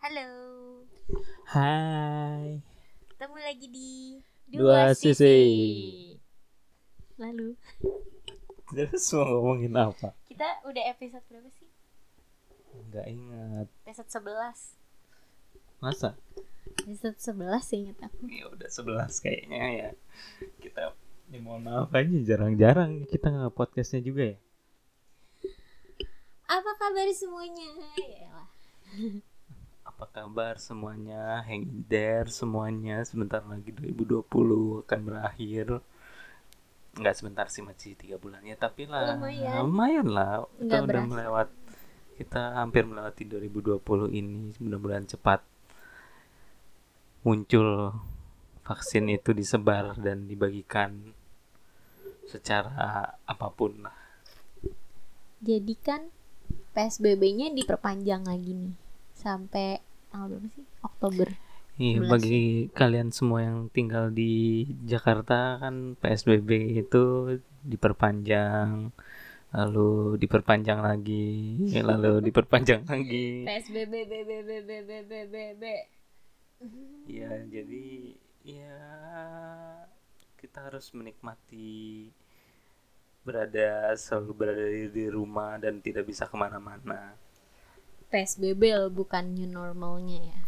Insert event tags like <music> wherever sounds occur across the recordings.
Halo, Hai. ketemu lagi di Dua Sisi. Lalu Terus mau ngomongin apa? kita udah episode berapa sih? Nggak ingat. Episode 11 Masa? Episode 11 sih inget aku Ya udah 11 kayaknya ya. Kita ya mohon maaf aja jarang-jarang kita nggak podcastnya juga ya. Apa kabar semuanya? Yaelah. <laughs> Apa kabar semuanya? Hang in there semuanya. Sebentar lagi 2020 akan berakhir. Nggak sebentar sih masih tiga bulan ya tapi lah Lumayan. lumayan lah kita Nggak udah melewat kita hampir melewati 2020 ini mudah-mudahan cepat muncul vaksin itu disebar dan dibagikan secara apa pun lah Jadi kan PSBB-nya diperpanjang lagi nih Sampai tanggal berapa sih? Oktober Iya, 11. bagi kalian semua yang tinggal di Jakarta kan PSBB itu diperpanjang, lalu diperpanjang lagi, lalu <laughs> diperpanjang lagi. PSBB BBBBBBB Iya, jadi ya kita harus menikmati berada selalu berada di, di rumah dan tidak bisa ke mana-mana. PSBB bukan new normalnya ya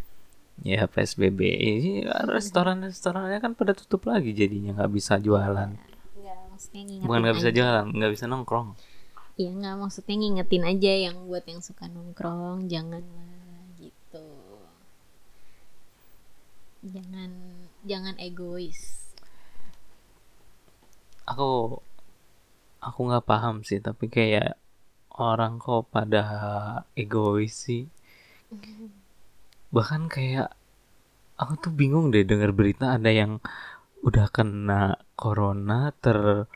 Ya PSBB, ini restoran-restorannya kan pada tutup lagi jadinya nggak bisa jualan. Enggak, ngingetin Bukan nggak bisa aja. jualan, nggak bisa nongkrong. Iya nggak maksudnya ngingetin aja yang buat yang suka nongkrong janganlah gitu. Jangan jangan egois. Aku aku nggak paham sih, tapi kayak orang kok pada egois sih. Bahkan kayak aku tuh bingung deh dengar berita ada yang udah kena corona ter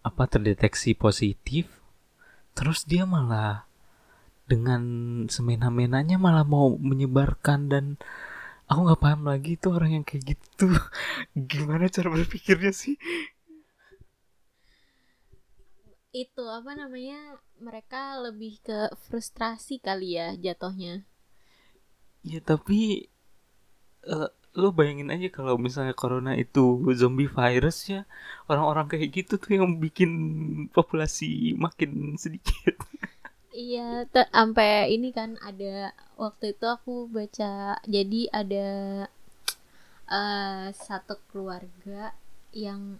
apa terdeteksi positif, terus dia malah dengan semena-menanya malah mau menyebarkan dan aku nggak paham lagi itu orang yang kayak gitu <laughs> gimana cara berpikirnya sih Itu apa namanya? Mereka lebih ke frustrasi kali ya jatuhnya. Ya tapi eh, lo bayangin aja kalau misalnya corona itu zombie virus ya orang-orang kayak gitu tuh yang bikin populasi makin sedikit. Iya, sampai ini kan ada waktu itu aku baca jadi ada eh satu keluarga yang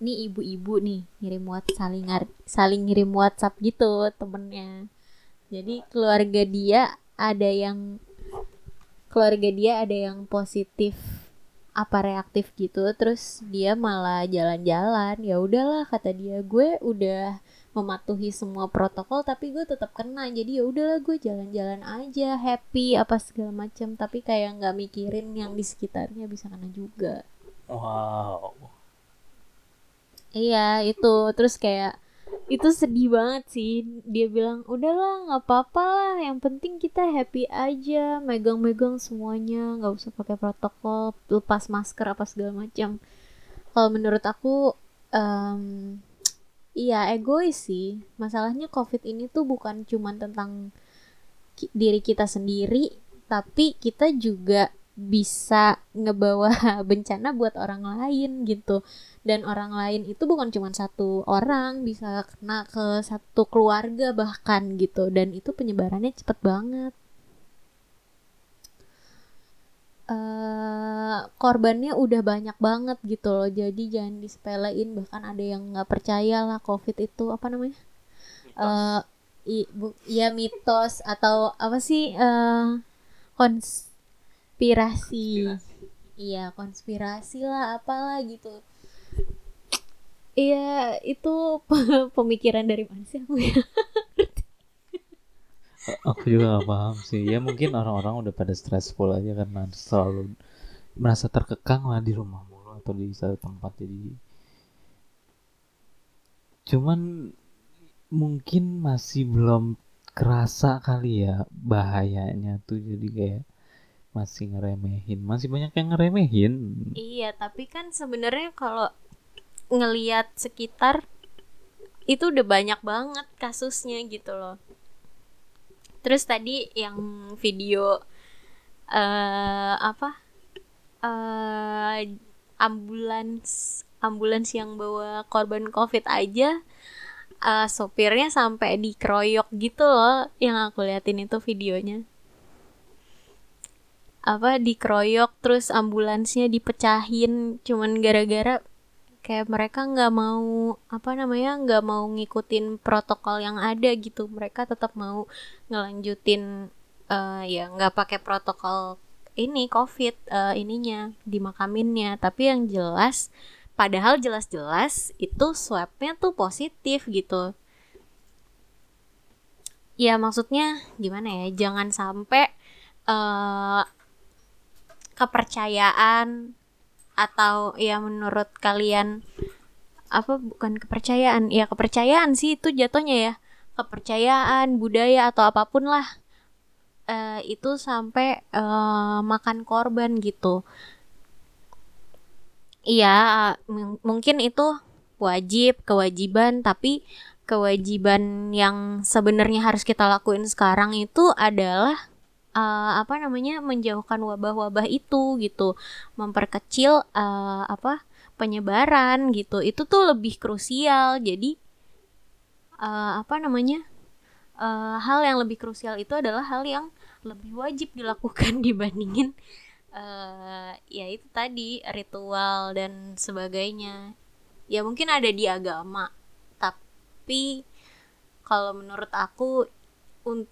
nih ibu-ibu nih ngirim WhatsApp saling ngar- saling ngirim WhatsApp gitu temennya. Jadi keluarga dia ada yang keluarga dia ada yang positif apa reaktif gitu terus dia malah jalan-jalan ya udahlah kata dia gue udah mematuhi semua protokol tapi gue tetap kena jadi ya udahlah gue jalan-jalan aja happy apa segala macam tapi kayak nggak mikirin yang di sekitarnya bisa kena juga Wow. Iya itu. Terus kayak itu sedih banget sih. Dia bilang udahlah nggak apa-apa lah. Yang penting kita happy aja. Megang-megang semuanya. Nggak usah pakai protokol. Lepas masker apa segala macam. Kalau menurut aku em, iya egois sih. Masalahnya covid ini tuh bukan cuman tentang diri kita sendiri tapi kita juga bisa ngebawa <laughs> bencana buat orang lain gitu. Dan orang lain itu bukan cuma satu orang bisa kena ke satu keluarga bahkan gitu. Dan itu penyebarannya cepet banget. Eh korbannya udah banyak banget gitu loh. Jadi jangan disepelein bahkan ada yang nggak percaya lah covid itu apa namanya? Eh i, bu, ya mitos atau apa sih eh konspirasi. Iya konspirasi lah apalah gitu. Iya itu pemikiran dari mana sih aku ya? Aku juga gak paham sih. Ya mungkin orang-orang udah pada stressful aja karena selalu merasa terkekang lah di rumah mulu atau di satu tempat. Jadi cuman mungkin masih belum kerasa kali ya bahayanya tuh. Jadi kayak masih ngeremehin. Masih banyak yang ngeremehin. Iya, tapi kan sebenarnya kalau ngeliat sekitar itu udah banyak banget kasusnya gitu loh. Terus tadi yang video eh apa? Eh ambulans ambulans yang bawa korban covid aja eh, sopirnya sampai dikeroyok gitu loh yang aku liatin itu videonya apa dikeroyok terus ambulansnya dipecahin. Cuman gara-gara kayak mereka nggak mau apa namanya nggak mau ngikutin protokol yang ada gitu. Mereka tetap mau ngelanjutin eh, ya nggak pakai protokol ini covid eh, ininya dimakaminnya. Tapi yang jelas padahal jelas-jelas itu swabnya tuh positif gitu. Ya maksudnya gimana ya jangan sampai eh kepercayaan atau ya menurut kalian apa bukan kepercayaan ya kepercayaan sih itu jatuhnya ya. Kepercayaan budaya atau apa pun lah eh, itu sampai eh, makan korban gitu. Iya mung- mungkin itu wajib kewajiban tapi kewajiban yang sebenarnya harus kita lakuin sekarang itu adalah eh, apa namanya menjauhkan wabah-wabah itu gitu. Memperkecil eh, apa penyebaran gitu. Itu tuh lebih krusial. Jadi eh, apa namanya eh, hal yang lebih krusial itu adalah hal yang lebih wajib dilakukan <laughs> dibandingin eh ya itu tadi ritual dan sebagainya. Ya mungkin ada di agama tapi kalau menurut aku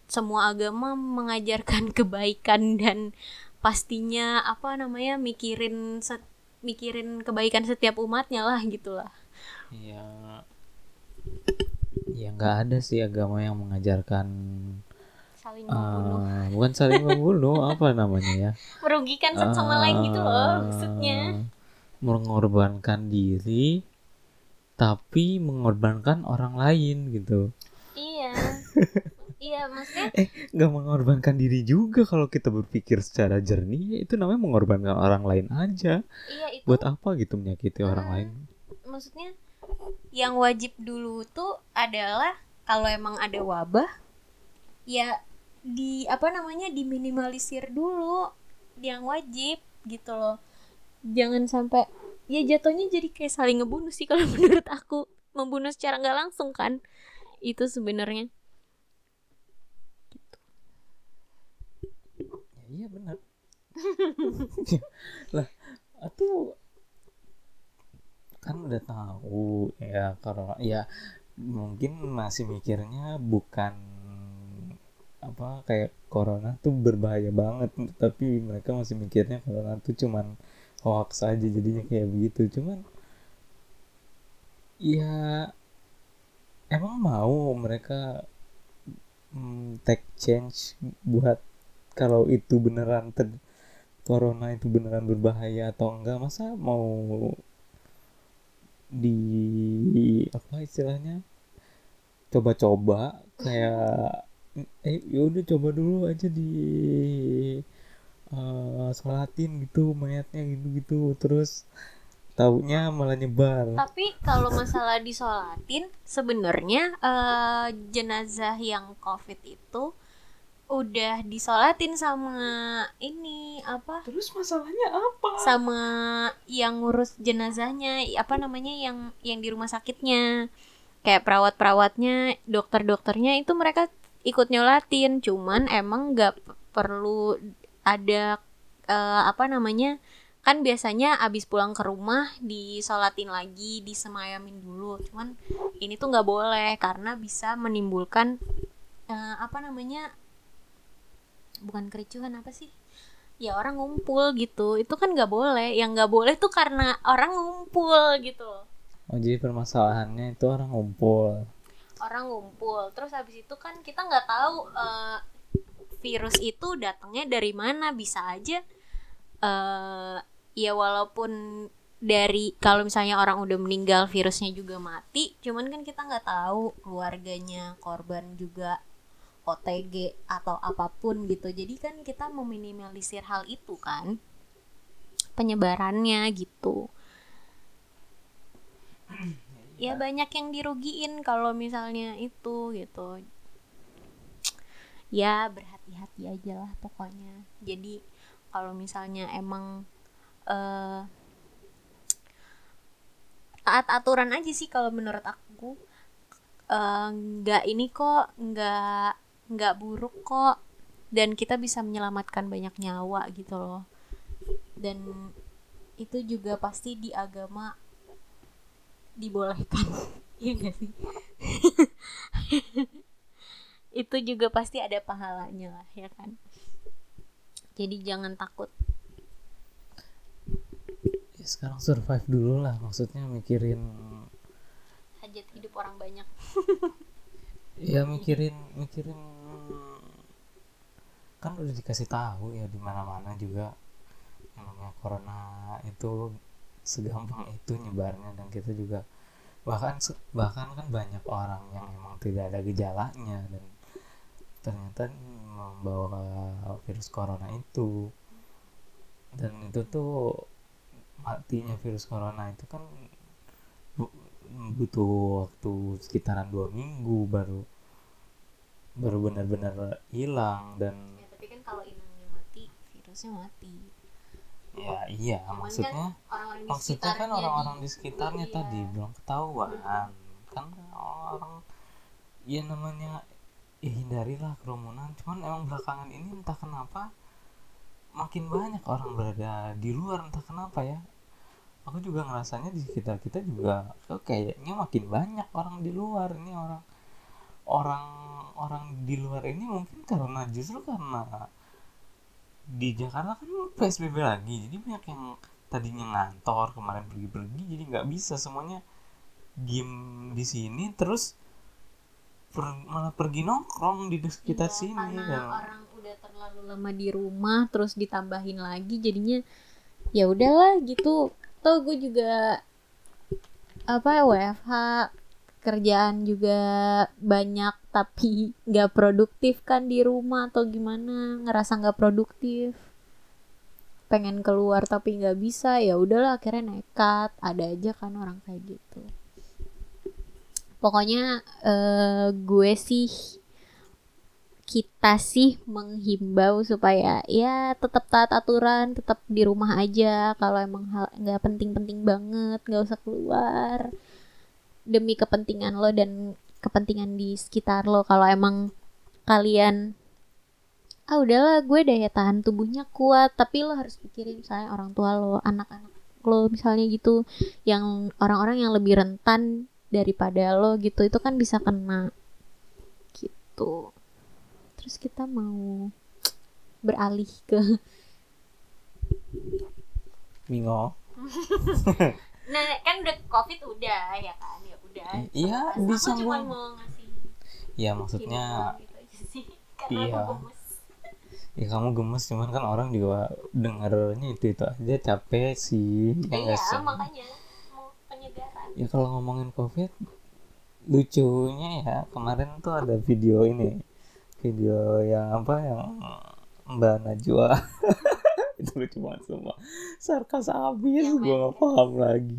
semua agama mengajarkan <laughs> kebaikan dan pastinya apa namanya mikirin set- mikirin kebaikan setiap umatnya lah gitulah ya ya nggak ada sih agama yang mengajarkan saling membunuh. eh, bukan saling membunuh <laughs> apa namanya ya? Merugikan satu sama lain gitu loh maksudnya. Eh, mengorbankan diri tapi mengorbankan orang lain gitu. Iya <laughs> iya maksudnya nggak mengorbankan diri juga kalau kita berpikir secara jernih. Itu namanya mengorbankan orang lain aja. Iya itu. Buat apa gitu menyakiti orang Hmm. lain? maksudnya yang wajib dulu tuh adalah kalau emang ada wabah ya di apa namanya diminimalisir dulu yang wajib gitu loh. Jangan sampai ya jatuhnya jadi kayak saling ngebunuh sih kalau <laughs> menurut aku. Membunuh secara nggak langsung kan. Itu sebenarnya ya, iya benar. <laughs> Lah atau kan udah tahu ya kalau ya mungkin masih mikirnya bukan apa kayak corona tuh berbahaya banget tapi mereka masih mikirnya corona tuh cuman hoax aja jadinya kayak begitu. Cuman ya emang mau mereka mm, take change buat kalau itu beneran ter corona itu beneran berbahaya atau enggak masa mau di apa istilahnya coba-coba kayak eh yaudah coba dulu aja di eh, sholatin gitu mayatnya gitu-gitu terus taunya malah nyebar. Tapi kalau masalah disolatin sebenarnya eh, jenazah yang covid itu udah disolatin sama ini apa? Terus masalahnya apa? Sama yang ngurus jenazahnya apa namanya yang yang di rumah sakitnya. Kayak perawat-perawatnya dokter-dokternya itu mereka ikut nyolatin. Cuman emang nggak perlu ada eh, apa namanya kan biasanya abis pulang ke rumah disolatin lagi disemayamin dulu. Cuman ini tuh nggak boleh karena bisa menimbulkan eh, apa namanya bukan kericuhan apa sih? Ya orang ngumpul gitu. Itu kan nggak boleh. Yang nggak boleh tuh karena orang ngumpul gitu oh jadi permasalahannya itu orang ngumpul. Orang ngumpul. Terus habis itu kan kita nggak tahu eh, virus itu datangnya dari mana. Bisa aja eh ya walaupun dari kalau misalnya orang udah meninggal virusnya juga mati. Cuman kan kita nggak tahu keluarganya korban juga OTG atau apa pun gitu. Jadi kan kita meminimalisir hal itu kan. Penyebarannya gitu. Ya banyak yang dirugiin kalau misalnya itu gitu. Ya berhati hati-hati aja lah pokoknya. Jadi kalau misalnya emang eh taat aturan aja sih kalau menurut aku. Eh, nggak ini kok nggak nggak buruk kok. Dan kita bisa menyelamatkan banyak nyawa gitu loh. Dan itu juga pasti di agama dibolehkan. <laughs> Iya gak sih? <laughs> Itu juga pasti ada pahalanya lah ya kan? Jadi jangan takut. Ya sekarang survive dulu lah maksudnya mikirin hajat hidup orang banyak. <laughs> Ya mikirin mikirin kan udah dikasih tahu ya di mana mana juga. Namanya corona itu segampang itu nyebarnya dan kita juga bahkan bahkan kan banyak orang yang emang tidak ada gejalanya dan ternyata membawa virus corona itu. Dan itu tuh matinya virus corona itu kan bu- butuh waktu sekitaran dua minggu baru baru benar-benar hilang dan kalau inangnya mati. Virusnya mati. Ya iya Cuman maksudnya kan orang-orang di maksudnya kan orang-orang di- di sekitarnya Iya. tadi belum ketahuan. Kan orang ya namanya ya hindarilah kerumunan. Cuman emang belakangan ini entah kenapa makin banyak orang berada di luar entah kenapa ya. Aku juga ngerasanya di sekitar kita juga kok kayaknya makin banyak orang di luar. Ini orang orang orang di luar ini mungkin karena justru karena di Jakarta kan PSBB lagi jadi banyak yang tadinya ngantor kemarin pergi-pergi jadi nggak bisa semuanya diem di sini terus per- malah pergi nongkrong di sekitar Iya, sini karena dan orang udah terlalu lama di rumah terus ditambahin lagi jadinya ya udahlah gitu. Toh gue juga apa WFH kerjaan juga banyak tapi <laughs> nggak produktif kan di rumah atau gimana ngerasa nggak produktif. Pengen keluar tapi nggak bisa ya udahlah akhirnya nekat. Ada aja kan orang kayak gitu. Pokoknya eh, gue sih kita sih menghimbau supaya ya tetap taat aturan, tetap di rumah aja. Kalau emang hal nggak penting-penting banget, nggak usah keluar demi kepentingan lo dan kepentingan di sekitar lo. Kalau emang kalian ah udahlah gue daya tahan tubuhnya kuat, tapi lo harus pikirin misalnya orang tua lo, anak-anak lo misalnya gitu, yang orang-orang yang lebih rentan daripada lo gitu, itu kan bisa kena gitu. Terus kita mau beralih ke Mingo <laughs> nah kan udah covid udah ya kan udah iya aku disambung cuma mau ngasih ya ini maksudnya gitu <laughs> Iya. aku gemes. Ya kamu gemes cuman kan orang juga dengarnya itu itu aja capek sih ya iya nggak sih? makanya mau penyegaran. Ya kalau ngomongin covid lucunya ya kemarin tuh ada video ini. Video yang apa yang Mbak Najwa. <laughs> Itu lucu banget semua sarkas habis gue gak paham lagi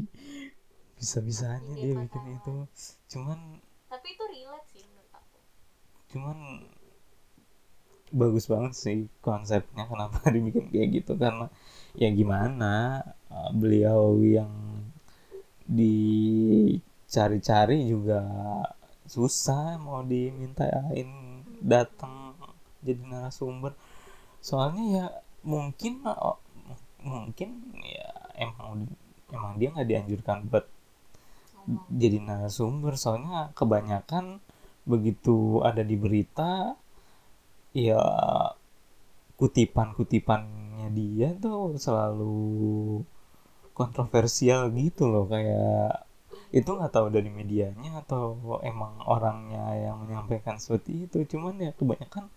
bisa bisanya Video dia bikin pacaran. itu. Cuman tapi itu relate sih menurut aku. cuman bagus banget sih konsepnya kenapa <laughs> dibikin kayak gitu. Karena ya gimana uh, beliau yang dicari-cari juga susah mau dimintain datang jadi narasumber. Soalnya ya mungkin uh, mungkin ya emang emang dia nggak dianjurkan buat jadi narasumber. Soalnya kebanyakan begitu ada di berita ya kutipan-kutipannya dia tuh selalu kontroversial gitu loh. Kayak itu nggak tahu dari medianya atau emang orangnya yang menyampaikan seperti itu. Cuman ya kebanyakan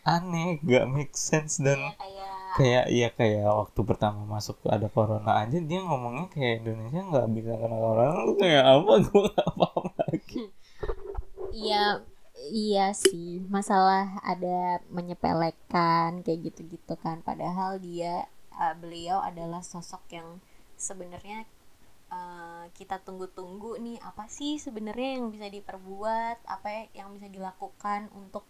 aneh gak make sense dan Iya, kayak kayak ya kayak waktu pertama masuk ada corona aja dia ngomongnya kayak Indonesia nggak bisa kena corona lu kayak apa <laughs> gue nggak paham lagi Iya, iya sih. Masalah ada menyepelekan kayak gitu-gitu kan. Padahal dia uh, beliau adalah sosok yang sebenarnya uh, kita tunggu-tunggu nih apa sih sebenarnya yang bisa diperbuat, apa yang bisa dilakukan untuk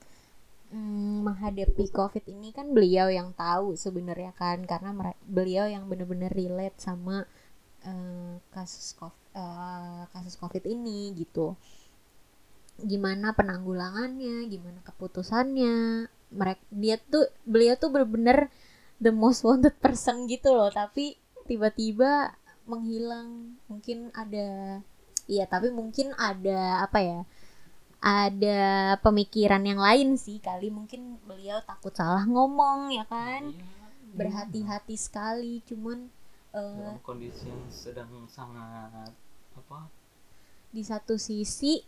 mm, menghadapi covid ini kan beliau yang tahu sebenarnya kan karena beliau yang benar-benar relate sama eh, kasus covid, kasus covid ini gitu. Gimana penanggulangannya gimana keputusannya mereka dia tuh beliau tuh bener-bener the most wanted person gitu loh tapi tiba-tiba menghilang. Mungkin ada iya tapi mungkin ada apa ya ada pemikiran yang lain sih kali mungkin beliau takut salah ngomong ya kan? Iya, berhati-hati sekali cuman eh, dalam kondisi yang sedang sangat apa? di satu sisi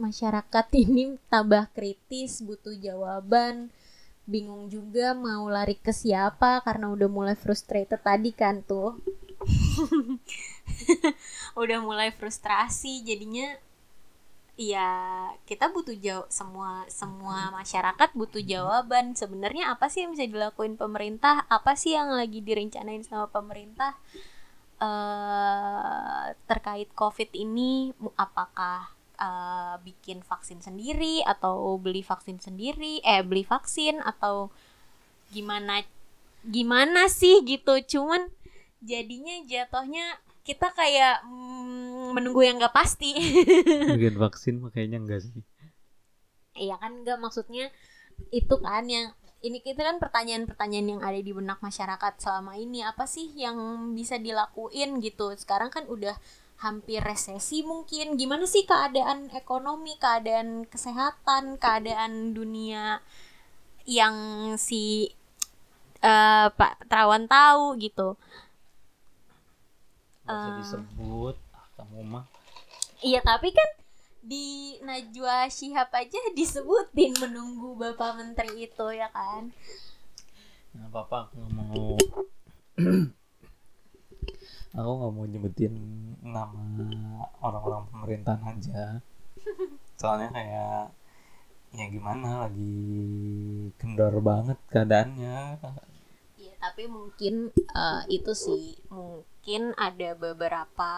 masyarakat <laughs> ini tambah kritis butuh jawaban. Bingung juga mau lari ke siapa karena udah mulai frustrated tadi kan tuh. <laughs> Udah mulai frustrasi jadinya ya kita butuh jawab semua semua masyarakat butuh jawaban. Sebenarnya apa sih yang bisa dilakuin pemerintah? Apa sih yang lagi direncanain sama pemerintah eh terkait covid ini? Apakah eh, bikin vaksin sendiri atau beli vaksin sendiri? Eh beli vaksin atau gimana gimana sih gitu? Cuman jadinya jatuhnya kita kayak mm, menunggu yang gak pasti <laughs> bagian vaksin mah kayaknya enggak sih Iya kan enggak maksudnya itu kan yang ini kita kan pertanyaan-pertanyaan yang ada di benak masyarakat selama ini apa sih yang bisa dilakuin gitu. Sekarang kan udah hampir resesi mungkin. Gimana sih keadaan ekonomi, keadaan kesehatan, keadaan dunia yang si eh, Pak Terawan tahu gitu. Nggak usah Eh. disebut ah, kamu mah Iya tapi kan di Najwa Shihab aja disebutin menunggu Bapak Menteri itu ya kan. apa-apa aku nggak mau <clears throat> aku nggak mau nyebutin nama orang-orang pemerintahan aja soalnya kayak ya gimana lagi kendor banget keadaannya Iya, tapi mungkin eh, itu sih mungkin ada beberapa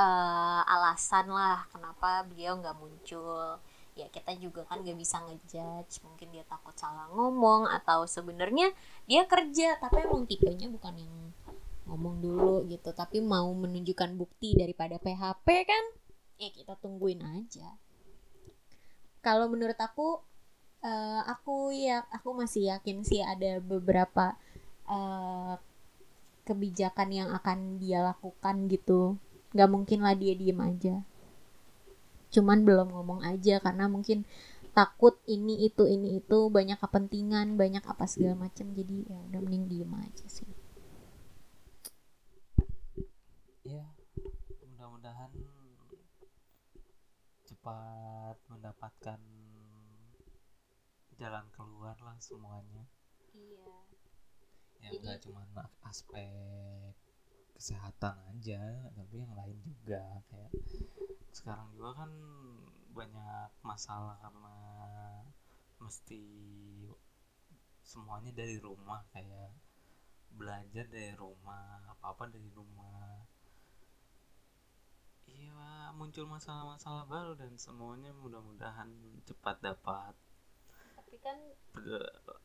eh, alasan lah kenapa beliau nggak muncul. Ya kita juga kan nggak bisa ngejudge, mungkin dia takut salah ngomong atau sebenarnya dia kerja tapi emang tipenya bukan yang ngomong dulu gitu, tapi mau menunjukkan bukti daripada PHP kan? Ya kita tungguin aja. Kalau menurut aku eh, aku ya aku masih yakin sih ada beberapa eh, kebijakan yang akan dia lakukan gitu. Nggak mungkin lah dia diem aja. Cuman belum ngomong aja karena mungkin takut ini itu ini itu banyak kepentingan banyak apa segala macam jadi ya udah mending diem aja sih. Ya mudah-mudahan cepat mendapatkan jalan keluar lah semuanya ya nggak cuma aspek kesehatan aja tapi yang lain juga. Kayak sekarang juga kan banyak masalah karena mesti semuanya dari rumah kayak belajar dari rumah apa apa dari rumah. Iya muncul masalah-masalah baru dan semuanya mudah-mudahan cepat dapat tapi kan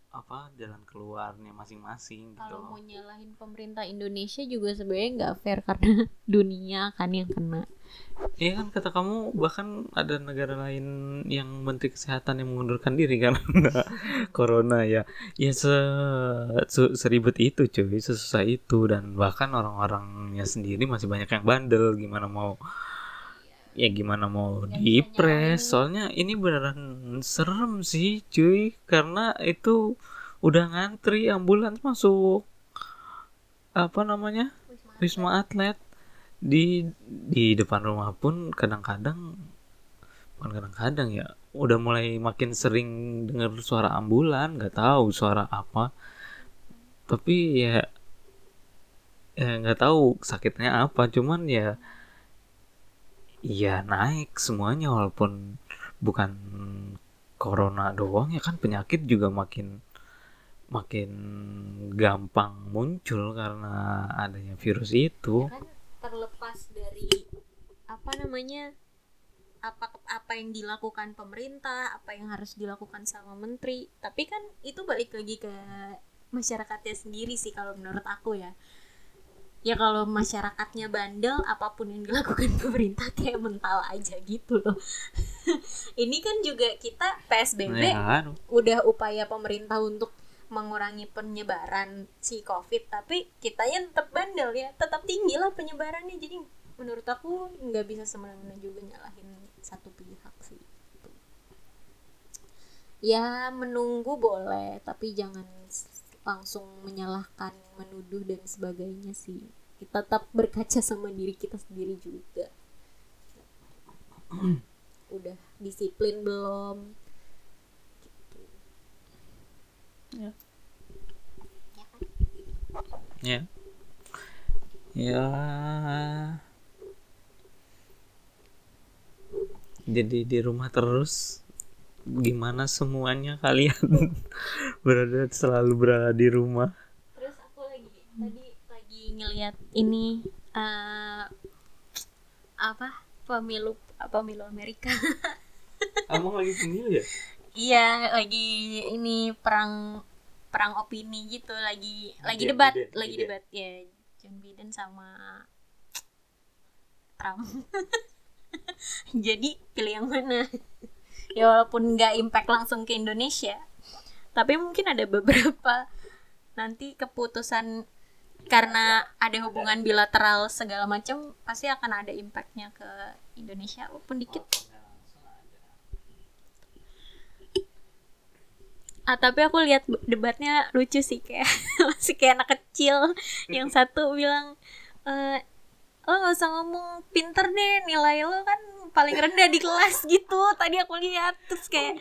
apa jalan keluarnya masing-masing gitu kalau mau nyalahin pemerintah Indonesia juga sebenarnya nggak fair karena <laughs> dunia kan yang kena. Iya kan kata kamu bahkan ada negara lain yang menteri kesehatan yang mengundurkan diri karena <laughs> corona ya. Ya se, se- seribet itu cuy, sesusah itu. Dan bahkan orang-orangnya sendiri masih banyak yang bandel gimana mau ya gimana mau bisa dipres soalnya ini beneran serem sih cuy. Karena itu udah ngantri ambulans masuk. Apa namanya? Wisma atlet. Di di depan rumah pun kadang-kadang bukan kadang-kadang ya udah mulai makin sering dengar suara ambulan nggak tahu suara apa. Tapi ya ya nggak tahu sakitnya apa. Cuman ya ya naik semuanya walaupun bukan corona doang ya kan penyakit juga makin makin gampang muncul karena adanya virus itu. Kan terlepas dari apa namanya apa apa yang dilakukan pemerintah apa yang harus dilakukan sama menteri. Tapi kan itu balik lagi ke masyarakatnya sendiri sih kalau menurut aku ya ya kalau masyarakatnya bandel apa pun yang dilakukan <laughs> pemerintah kayak mental aja gitu loh. <laughs> Ini kan juga kita psbb Ya, udah upaya pemerintah untuk mengurangi penyebaran si covid tapi kita yang tetap bandel ya. Tetap tinggi lah penyebarannya. Jadi menurut aku nggak bisa semena-mena juga nyalahin satu pihak sih. Ya menunggu boleh tapi jangan langsung menyalahkan menuduh dan sebagainya sih kita tetap berkaca sama diri kita sendiri juga <clears throat> udah disiplin belum gitu Ya. ya kan Ya. Ya. Jadi di rumah terus gimana semuanya kalian? <laughs> Berada selalu berada di rumah. Terus aku lagi tadi lagi ngeliat ini eh apa? Pemilu pemilu Amerika. <laughs> Emang lagi pemilu ya? iya lagi ini perang perang opini gitu lagi lagi debat Biden, lagi Biden. debat. Ya John Biden sama Trump. <laughs> Jadi pilih yang mana ya walaupun nggak impact langsung ke Indonesia. Tapi mungkin ada beberapa nanti keputusan karena ada hubungan bilateral segala macam pasti akan ada impactnya ke Indonesia walaupun dikit. Ah tapi aku lihat debatnya lucu sih kayak <laughs> masih kayak anak kecil yang satu bilang eh lo nggak usah ngomong pinter deh nilai lo kan paling rendah di kelas <laughs> gitu tadi aku lihat. Terus kayak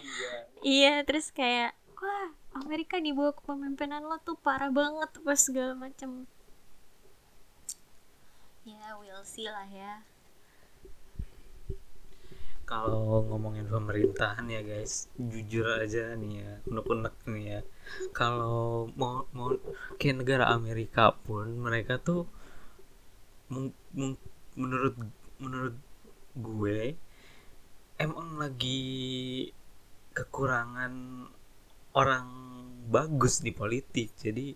iya. terus kayak wah Amerika di bawah kepemimpinan lo tuh parah banget apa segala macam ya we'll see lah ya. Kalau ngomongin pemerintahan ya guys, jujur aja nih ya, unek-unek nih ya. Kalau mau mau kayak negara Amerika pun mereka tuh menurut menurut gue emang lagi kekurangan orang bagus di politik. Jadi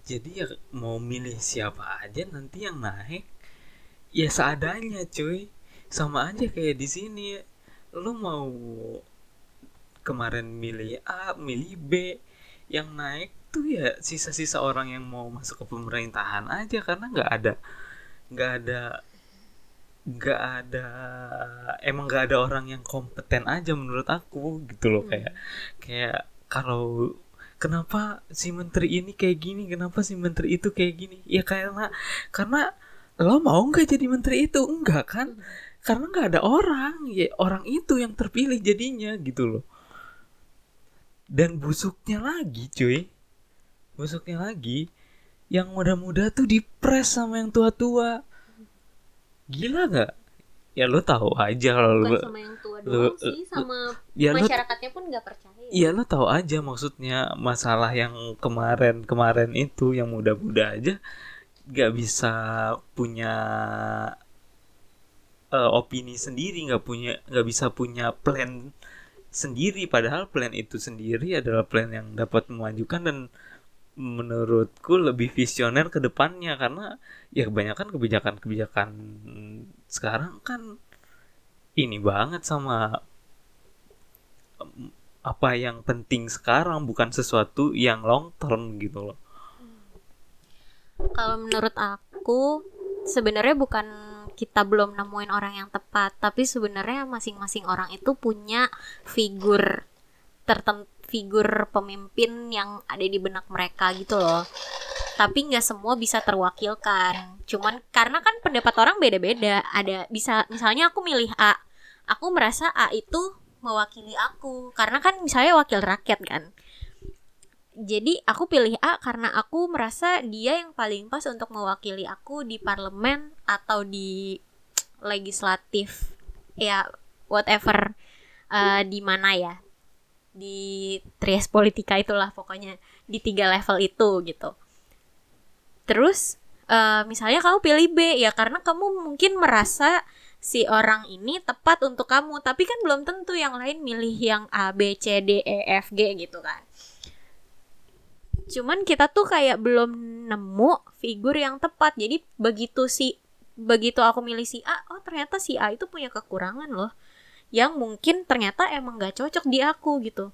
jadi ya mau milih siapa aja nanti yang naik ya seadanya cuy sama aja kayak di sini lu mau kemarin milih A milih B yang naik tuh ya sisa-sisa orang yang mau masuk ke pemerintahan aja karena nggak ada nggak ada nggak ada emang nggak ada orang yang kompeten aja menurut aku gitu loh Hmm. kayak kayak kalau kenapa si menteri ini kayak gini kenapa si menteri itu kayak gini? Ya karena karena lo mau nggak jadi menteri itu? Enggak kan? Karena nggak ada orang ya orang itu yang terpilih jadinya gitu loh. Dan busuknya lagi cuy. Busuknya lagi yang muda-muda tuh dipres sama yang tua-tua. Gila nggak? Ya lo tahu aja kalau lo bukan sama yang tua lu- doang sih sama ya masyarakatnya pun nggak percaya. Iya lo tahu aja maksudnya masalah yang kemarin-kemarin itu yang muda-muda aja nggak bisa punya eh, opini sendiri nggak punya nggak bisa punya plan sendiri. Padahal plan itu sendiri adalah plan yang dapat memajukan dan menurutku lebih visioner ke depannya karena ya kebanyakan kebijakan-kebijakan sekarang kan ini banget sama apa yang penting sekarang bukan sesuatu yang long term gitu loh. kalau menurut aku sebenarnya bukan kita belum nemuin orang yang tepat tapi sebenarnya masing-masing orang itu punya figur tertentu figur pemimpin yang ada di benak mereka gitu loh. Tapi nggak semua bisa terwakilkan. Cuman karena kan pendapat orang beda-beda. Ada bisa misalnya aku milih A aku merasa A itu mewakili aku. Karena kan misalnya wakil rakyat kan. Jadi aku pilih A karena aku merasa dia yang paling pas untuk mewakili aku di parlemen atau di legislatif. Ya whatever eh, di mana ya di trias politika itulah pokoknya di tiga level itu gitu. Terus eh, misalnya kamu pilih B ya karena kamu mungkin merasa si orang ini tepat untuk kamu tapi kan belum tentu yang lain milih yang A B C D E F G gitu kan. Cuman kita tuh kayak belum nemu figur yang tepat jadi begitu si begitu aku milih si A oh ternyata si A itu punya kekurangan loh yang mungkin ternyata emang gak cocok di aku gitu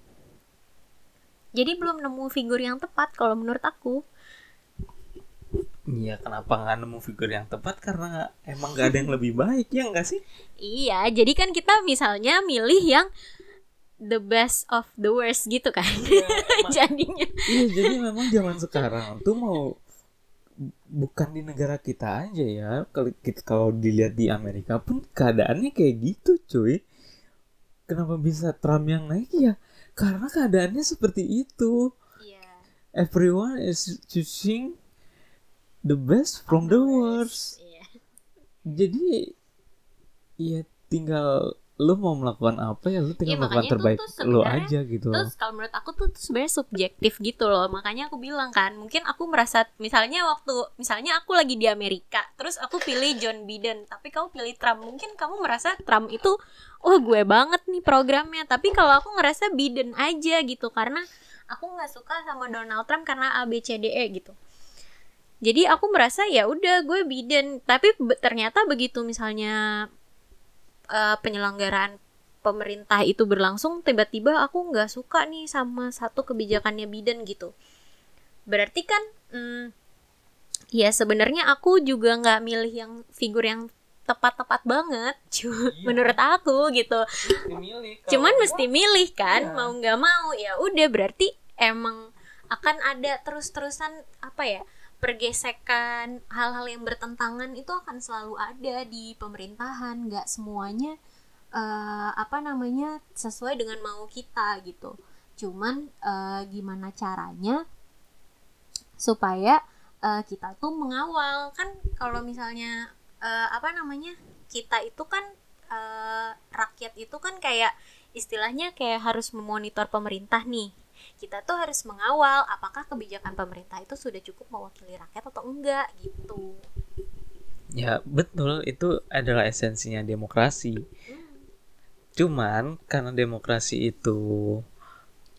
jadi belum nemu figur yang tepat kalau menurut aku Iya, kenapa nggak nemu figur yang tepat? Karena emang gak ada yang lebih baik, ya nggak sih? Iya, jadi kan kita misalnya milih yang the best of the worst gitu kan. Iya, <laughs> emang- Jadinya. Iya, jadi memang zaman sekarang tuh mau bukan di negara kita aja ya. Kalau dilihat di Amerika pun keadaannya kayak gitu, cuy. Kenapa bisa Trump yang naik ya? Karena keadaannya seperti itu. Iya. Everyone is choosing the best from the worst. Iya. Jadi ya tinggal lu mau melakukan apa ya lu tinggal Iya, melakukan terbaik tuh lu aja gitu. Terus kalau menurut aku tuh tuh sebenarnya subjektif gitu loh. Makanya aku bilang kan, mungkin aku merasa misalnya waktu misalnya aku lagi di Amerika, terus aku pilih John Biden, tapi kamu pilih Trump. Mungkin kamu merasa Trump itu wah gue banget nih programnya. Tapi kalau aku ngerasa Biden aja gitu karena aku nggak suka sama Donald Trump karena A B C D E gitu. Jadi aku merasa ya udah gue Biden, tapi be- ternyata begitu misalnya eh, penyelenggaraan pemerintah itu berlangsung tiba-tiba aku nggak suka nih sama satu kebijakannya Biden gitu berarti kan hmm, ya sebenarnya aku juga nggak milih yang figur yang tepat-tepat banget <laughs> Iya. menurut aku gitu cuman mesti milih kan Iya. mau nggak mau ya udah berarti emang akan ada terus-terusan apa ya pergesekan hal-hal yang bertentangan itu akan selalu ada di pemerintahan. Nggak semuanya eh, apa namanya sesuai dengan mau kita gitu. Cuman eh, gimana caranya supaya eh, kita tuh mengawal. Kan kalau misalnya eh, apa namanya kita itu kan eh, rakyat itu kan kayak istilahnya kayak harus memonitor pemerintah nih kita tuh harus mengawal apakah kebijakan pemerintah itu sudah cukup mewakili rakyat atau enggak gitu. Ya betul. Itu adalah esensinya demokrasi. Cuman karena demokrasi itu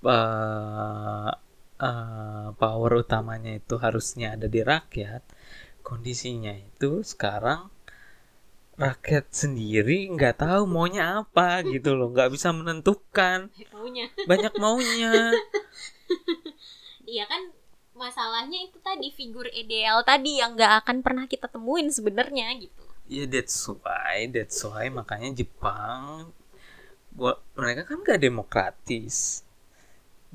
eh, eh, power utamanya itu harusnya ada di rakyat, kondisinya itu sekarang rakyat sendiri nggak tahu maunya apa gitu loh, nggak bisa menentukan, maunya banyak maunya. <laughs> iya kan masalahnya itu tadi figur ideal tadi yang nggak akan pernah kita temuin sebenarnya gitu Ya that's why, that's why makanya Jepang buat mereka kan gak demokratis.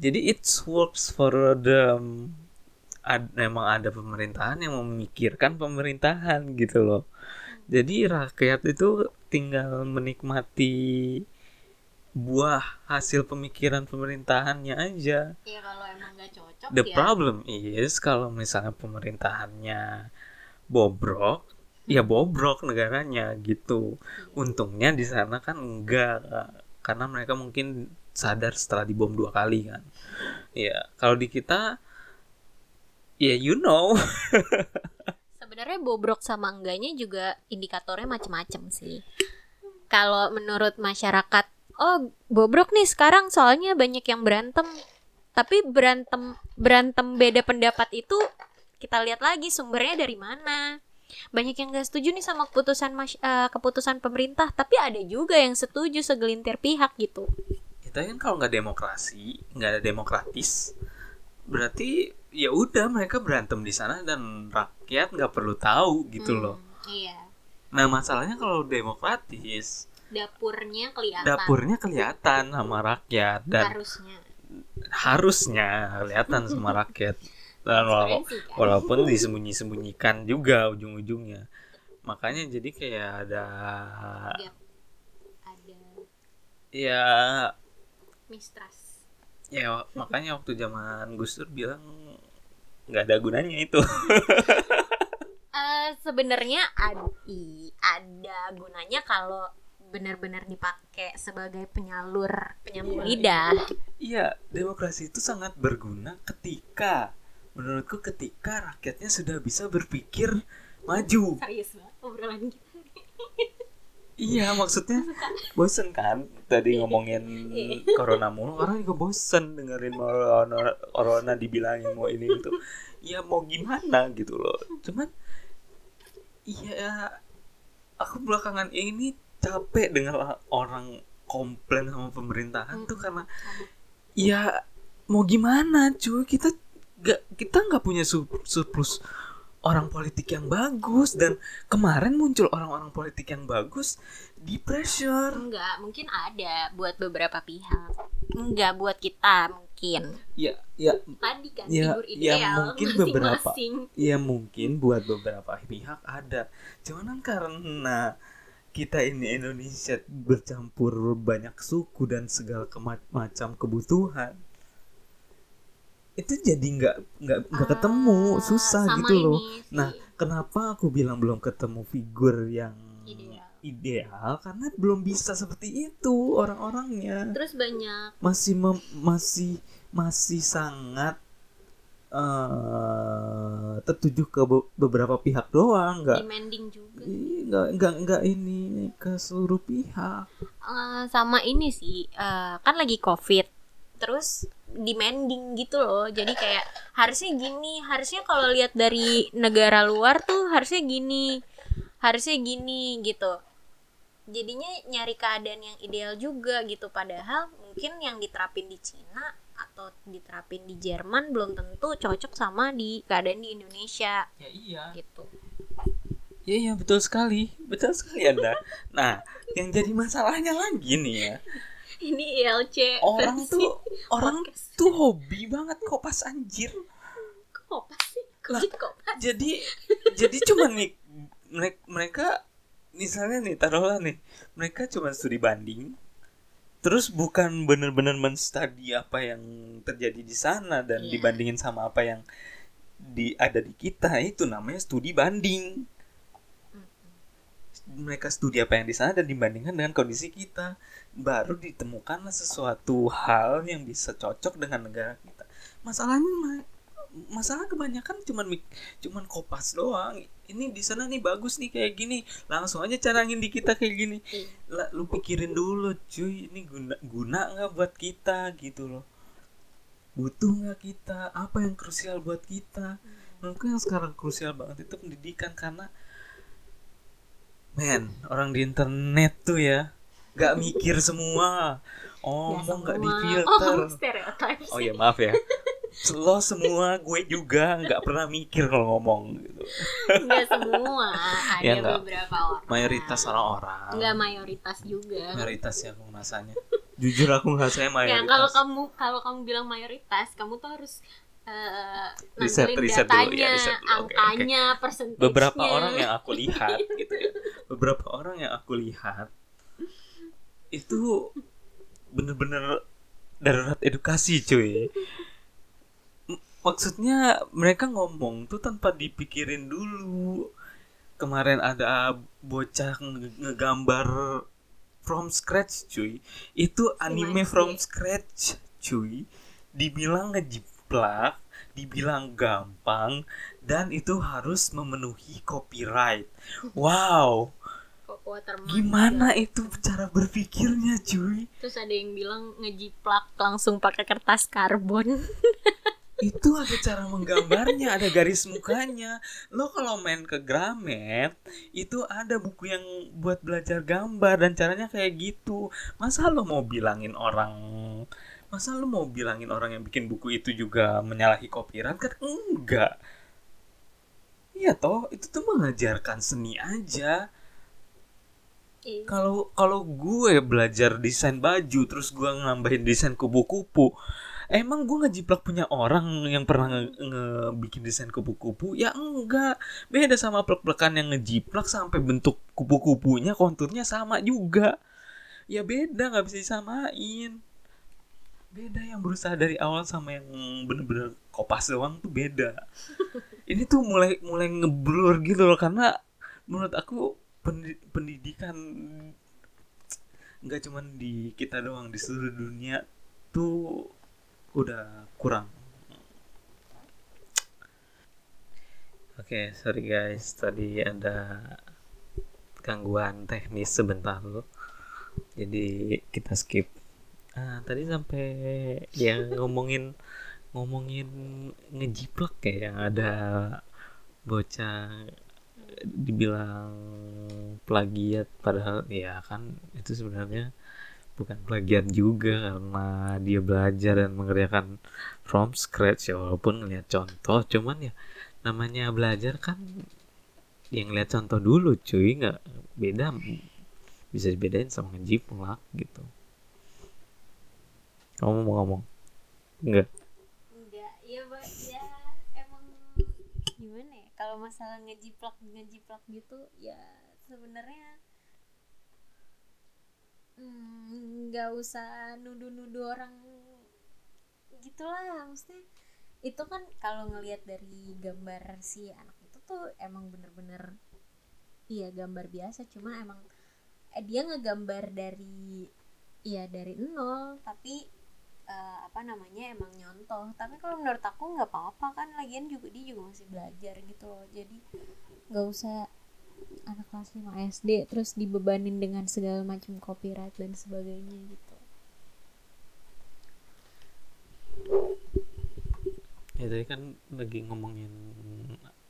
Jadi it works for them. Ad, memang ada pemerintahan yang memikirkan pemerintahan gitu loh. Jadi rakyat itu tinggal menikmati buah hasil pemikiran pemerintahannya aja. ya kalau emang nggak cocok The ya problem is kalau misalnya pemerintahannya bobrok, ya bobrok negaranya gitu. Untungnya di sana kan enggak karena mereka mungkin sadar setelah dibom dua kali kan. Ya, kalau di kita ya you know. <laughs> sebenarnya bobrok sama enggaknya juga indikatornya macam-macam sih. Kalau menurut masyarakat oh bobrok nih sekarang soalnya banyak yang berantem. Tapi berantem berantem beda pendapat itu kita lihat lagi sumbernya dari mana. Banyak yang gak setuju nih sama keputusan eh, keputusan pemerintah tapi ada juga yang setuju segelintir pihak gitu. Kita kan kalau nggak demokrasi, nggak ada demokratis, berarti ya udah mereka berantem di sana dan rakyat nggak perlu tahu gitu loh. Hmm, iya Nah masalahnya kalau demokratis, dapurnya kelihatan dapurnya kelihatan sama rakyat dan harusnya harusnya kelihatan sama <laughs> rakyat dan wala- kan. walaupun disembunyi-sembunyikan juga ujung-ujungnya makanya jadi kayak ada Gap. ada ya mistrust ya makanya waktu zaman Gus Dur bilang nggak ada gunanya itu <laughs> Eh, sebenarnya ada ada gunanya kalau benar-benar dipakai sebagai penyalur penyambung Iya, lidah. iya demokrasi itu sangat berguna ketika menurutku ketika rakyatnya sudah bisa berpikir maju Serius banget obrolan kita. Iya <laughs> maksudnya bosen kan? Tadi ngomongin corona mulu orang juga bosen dengerin corona, corona dibilangin mau ini itu ya mau gimana gitu loh. Cuman iya aku belakangan ini capek dengan orang komplain sama pemerintahan tuh karena ya mau gimana cuy? Kita gak kita nggak punya sur- surplus orang politik yang bagus dan kemarin muncul orang-orang politik yang bagus di pressure enggak mungkin ada buat beberapa pihak enggak buat kita mungkin ya ya tadi kan Ya, figur ya ideal mungkin beberapa. masing-masing. ya mungkin buat beberapa pihak ada cuman karena kita ini Indonesia bercampur banyak suku dan segala macam kebutuhan itu jadi nggak nggak nggak ketemu Ah, susah gitu loh ini sih, Nah, kenapa aku bilang belum ketemu figur yang Ideal. ideal? Karena belum bisa seperti itu orang-orangnya. terus banyak Masih mem- masih masih sangat eh tertuju ke be- beberapa pihak doang, nggak demanding juga nggak nggak nggak ini ke seluruh pihak. Eh, sama ini sih eh, kan lagi covid terus demanding gitu loh. Jadi kayak harusnya gini harusnya kalau lihat dari negara luar tuh harusnya gini harusnya gini gitu. Jadinya nyari keadaan yang ideal juga gitu. Padahal mungkin yang diterapin di Cina atau diterapin di Jerman belum tentu cocok sama di keadaan di Indonesia. Ya iya. gitu. Ya iya betul sekali, betul sekali Anda. Nah, yang jadi masalahnya lagi nih ya, ini ILC orang versi tuh orang podcast. tuh hobi banget kopas anjir. kok apa sih Lah, Kok kok jadi jadi cuma nih mereka, mereka misalnya nih taruhlah nih mereka cuma studi banding terus bukan bener-bener menstudi apa yang terjadi di sana dan Iya. dibandingin sama apa yang di ada di kita itu namanya studi banding mereka studi apa yang di sana dan dibandingkan dengan kondisi kita. Baru ditemukanlah sesuatu hal yang bisa cocok dengan negara kita. Masalahnya ma- masalah kebanyakan cuman cuman kopas doang. Ini di sana nih bagus nih kayak gini. Langsung aja carangin di kita kayak gini. Lah lu pikirin dulu cuy. Ini guna guna nggak buat kita gitu loh. Butuh nggak kita? Apa yang krusial buat kita? Menurutku yang sekarang krusial banget itu pendidikan. Karena men orang di internet tuh ya nggak mikir semua oh Ya, nggak semua. difilter oh, <laughs> oh ya maaf ya lo semua gue juga nggak pernah mikir kalau ngomong gitu Enggak semua, <laughs> ada Ya, enggak. beberapa orang. mayoritas orang-orang Enggak mayoritas juga. mayoritas ya aku ngerasanya jujur aku ngerasanya Ya, mayoritas kalau kamu kalau kamu bilang mayoritas, kamu tuh harus eh Riset- riset dulu, datanya, ya, riset dulu. Angkanya, persentasenya. beberapa orang yang aku lihat gitu ya. Beberapa orang yang aku lihat itu bener-bener darurat edukasi cuy. Maksudnya mereka ngomong tuh tanpa dipikirin dulu. Kemarin ada bocah nge- ngegambar from scratch cuy. Itu anime Masih. from scratch cuy. Dibilang ngejiplak dibilang gampang dan itu harus memenuhi copyright. Wow. Watermark gimana juga. itu cara berpikirnya cuy? Terus ada yang bilang ngejiplak langsung pakai kertas karbon. <laughs> itu ada cara menggambarnya ada garis mukanya. Lo kalau main ke Gramet itu ada buku yang buat belajar gambar dan caranya kayak gitu. Masa lo mau bilangin orang masa lo mau bilangin orang yang bikin buku itu juga menyalahi copyright? Kan enggak. Iya toh itu tuh mengajarkan seni aja. Iya. kalau kalau gue belajar desain baju terus gue nambahin desain kupu-kupu emang gue ngejiplak punya orang yang pernah nge- ngebikin desain kupu-kupu? Ya enggak. Beda sama plek-plekan yang ngejiplak sampai bentuk kupu-kupunya konturnya sama juga. Ya beda nggak bisa disamain beda yang berusaha dari awal sama yang bener-bener kopas doang tuh beda. <laughs> Ini tuh mulai mulai ngeblur gitu loh karena menurut aku pendi- pendidikan nggak cuman di kita doang di seluruh dunia tuh udah kurang. Oke sorry guys tadi ada gangguan teknis sebentar. Loh jadi kita skip ah tadi sampai yang ngomongin ngomongin ngejiplak kayak yang ada bocah dibilang plagiat padahal ya kan itu sebenarnya bukan plagiat juga karena dia belajar dan mengerjakan from scratch ya walaupun ngeliat contoh. Cuman ya namanya belajar kan yang lihat contoh dulu cuy. Nggak beda bisa dibedain sama ngejiplak gitu kamu mau ngomong? Enggak. Enggak ya Mbak, ya emang gimana ya? Kalau masalah ngejiplak ngejiplak gitu ya sebenarnya mm, nggak usah nuduh-nuduh orang gitulah. Maksudnya itu kan kalau ngelihat dari gambar si anak itu tuh emang bener-bener iya gambar biasa. Cuma emang eh, dia ngegambar dari iya dari nol. Tapi eh, apa namanya emang nyontoh. Tapi kalau menurut aku nggak apa-apa kan lagian juga dia juga masih belajar gitu loh. Jadi nggak usah anak kelas 5 SD terus dibebanin dengan segala macam copyright dan sebagainya gitu. Ya tadi kan lagi ngomongin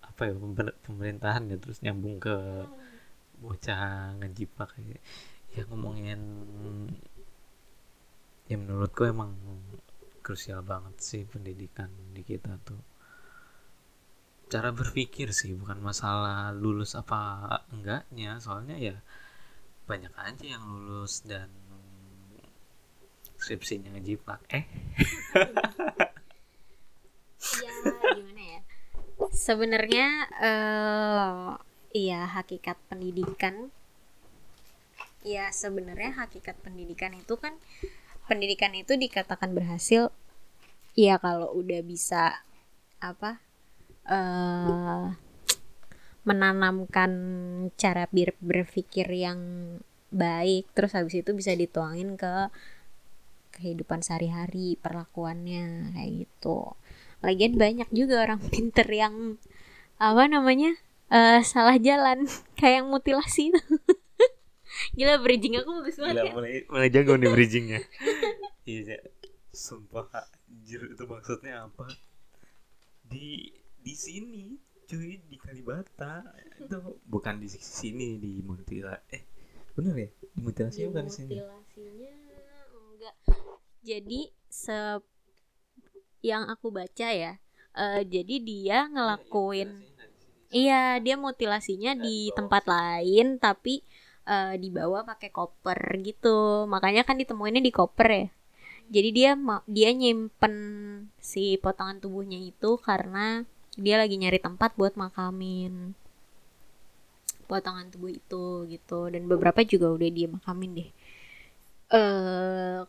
apa ya pemer- pemerintahan ya terus nyambung ke bocah ngejiplak ya, ya ngomongin ya menurutku emang krusial banget sih pendidikan di kita tuh. Cara berpikir sih bukan masalah lulus apa enggaknya. Soalnya ya banyak aja yang lulus dan skripsinya ngejiplak eh? Ya gimana ya? Sebenarnya eh iya hakikat pendidikan. Ya sebenarnya hakikat pendidikan itu kan pendidikan itu dikatakan berhasil ya kalau udah bisa apa eh menanamkan cara ber- berpikir yang baik terus habis itu bisa dituangin ke kehidupan sehari-hari perlakuannya kayak gitu. Lagian banyak juga orang <laughs> pinter yang apa namanya eh, salah jalan <laughs> kayak yang mutilasi itu. <laughs> Gila bridging aku bagus banget Gila, ya. mulai mulai jago nih bridgingnya iya sumpah anjir itu maksudnya apa? Di di sini cuy di Kalibata. Itu bukan di sini di Muntila eh bener ya? Di mutilasi bukan di sini. Mutilasinya enggak. Jadi se yang aku baca ya eh, jadi dia ngelakuin Iya, dia mutilasinya di tempat lain tapi eh, dibawa pakai koper gitu. Makanya kan ditemuinnya di koper ya. Jadi dia dia nyimpen si potongan tubuhnya itu karena dia lagi nyari tempat buat makamin potongan tubuh itu gitu. Dan beberapa juga udah dia makamin deh. Eh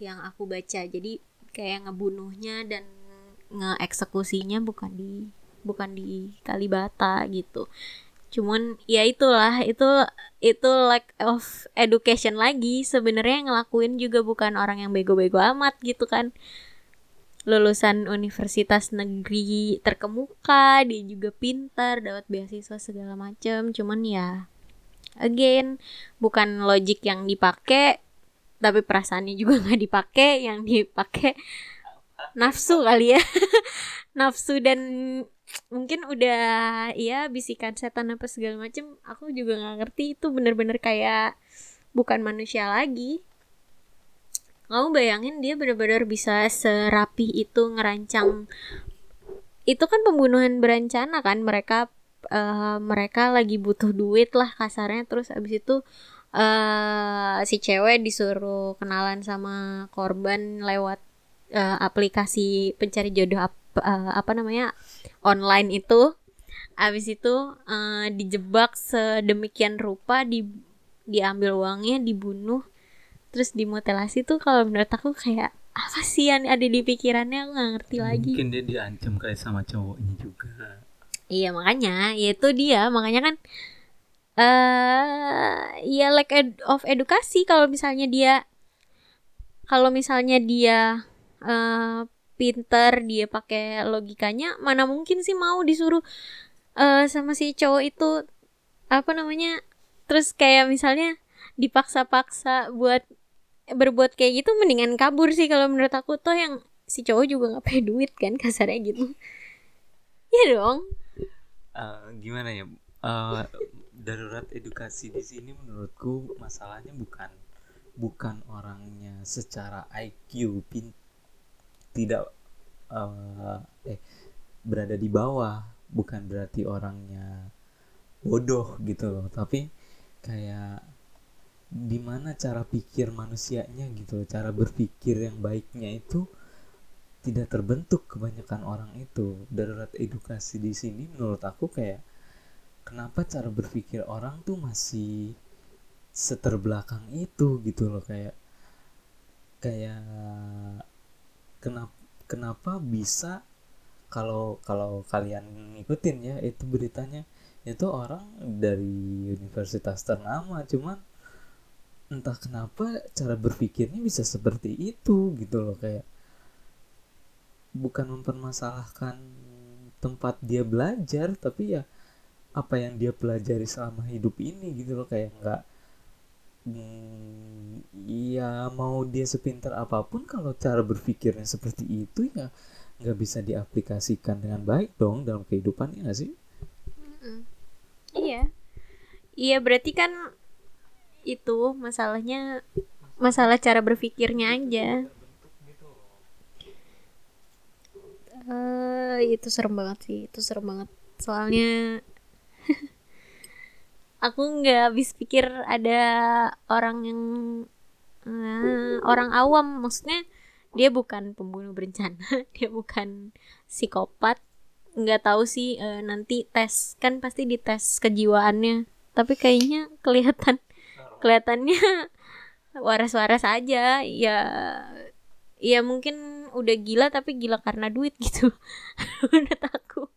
yang aku baca. Jadi kayak ngebunuhnya dan ngeeksekusinya bukan di bukan di Kalibata gitu cuman ya itulah itu itu lack of education lagi. Sebenarnya ngelakuin juga bukan orang yang bego-bego amat gitu kan. Lulusan universitas negeri terkemuka dia juga pintar dapat beasiswa segala macem. Cuman ya again bukan logik yang dipakai tapi perasaannya juga <laughs> nggak dipakai yang dipakai nafsu kali ya. <laughs> Nafsu dan mungkin udah ya bisikan setan apa segala macem aku juga nggak ngerti itu bener-bener kayak bukan manusia lagi. Kamu bayangin dia bener-bener bisa serapi itu ngerancang itu kan pembunuhan berencana kan mereka eh, mereka lagi butuh duit lah kasarnya terus abis itu eh si cewek disuruh kenalan sama korban lewat eh, aplikasi pencari jodoh ap- eh, apa namanya online itu abis itu eh, dijebak sedemikian rupa di diambil uangnya dibunuh terus dimutilasi tuh kalau menurut aku kayak apa sih yang ada di pikirannya? Aku nggak ngerti lagi. mungkin dia diancam kayak sama cowoknya juga. Iya makanya, ya itu dia. Makanya kan eh ya lack ed- of edukasi kalau misalnya dia kalau misalnya dia eh pinter dia pakai logikanya mana mungkin sih mau disuruh eh sama si cowok itu apa namanya terus kayak misalnya dipaksa-paksa buat berbuat kayak gitu mendingan kabur sih kalau menurut aku. Tuh yang si cowok juga nggak punya duit kan <laughs> kasarnya gitu. Ya dong. Eh, gimana ya? Eh, darurat edukasi di sini menurutku masalahnya bukan bukan orangnya secara IQ pin tidak eh, eh berada di bawah bukan berarti orangnya bodoh gitu loh. Tapi kayak di mana cara pikir manusianya gitu loh cara berpikir yang baiknya itu tidak terbentuk kebanyakan orang itu. Darurat edukasi di sini menurut aku kayak kenapa cara berpikir orang tuh masih seterbelakang itu gitu loh kayak kayak kenapa kenapa bisa kalau kalau kalian ngikutin ya itu beritanya itu orang dari universitas ternama. Cuman entah kenapa cara berpikirnya bisa seperti itu gitu loh kayak bukan mempermasalahkan tempat dia belajar tapi ya apa yang dia pelajari selama hidup ini gitu loh kayak nggak ya mau dia sepintar apa pun kalau cara berpikirnya seperti itu ya nggak bisa diaplikasikan dengan baik dong dalam kehidupannya nggak sih? Mm-mm. iya. Iya berarti kan itu masalahnya masalah cara berpikirnya aja. Eh itu serem banget sih itu serem banget. Soalnya aku nggak habis pikir ada orang yang eh, orang awam. Maksudnya dia bukan pembunuh berencana <laughs> dia bukan psikopat. Nggak tahu sih eh, nanti tes kan pasti dites kejiwaannya. Tapi kayaknya kelihatan kelihatannya <laughs> waras-waras aja. Ya ya mungkin udah gila tapi gila karena duit gitu. <laughs> Menurut aku.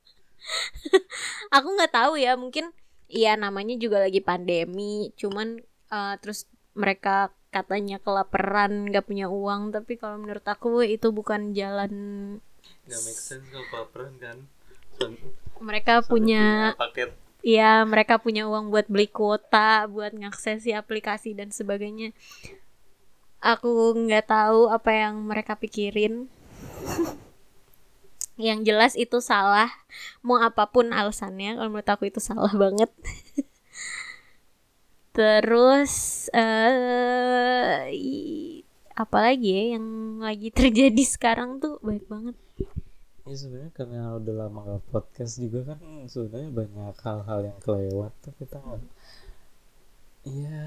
Aku nggak tahu ya mungkin iya namanya juga lagi pandemi. Cuman eh, terus mereka katanya kelaparan nggak punya uang. Tapi kalau menurut aku itu bukan jalan nggak make sense kalau kelaparan kan? Mereka punya paket. Ya mereka punya uang buat beli kuota buat ngaksesi aplikasi dan sebagainya. Aku nggak tahu apa yang mereka pikirin <laughs> yang jelas itu salah. Mau apa pun alasannya kalau menurut aku itu salah banget. <laughs> Terus eh i- apalagi ya yang lagi <laughs> terjadi sekarang tuh? Baik banget. Ya sebenarnya karena udah lama gak podcast juga kan sebenarnya banyak hal-hal yang kelewat tuh kita nggak ya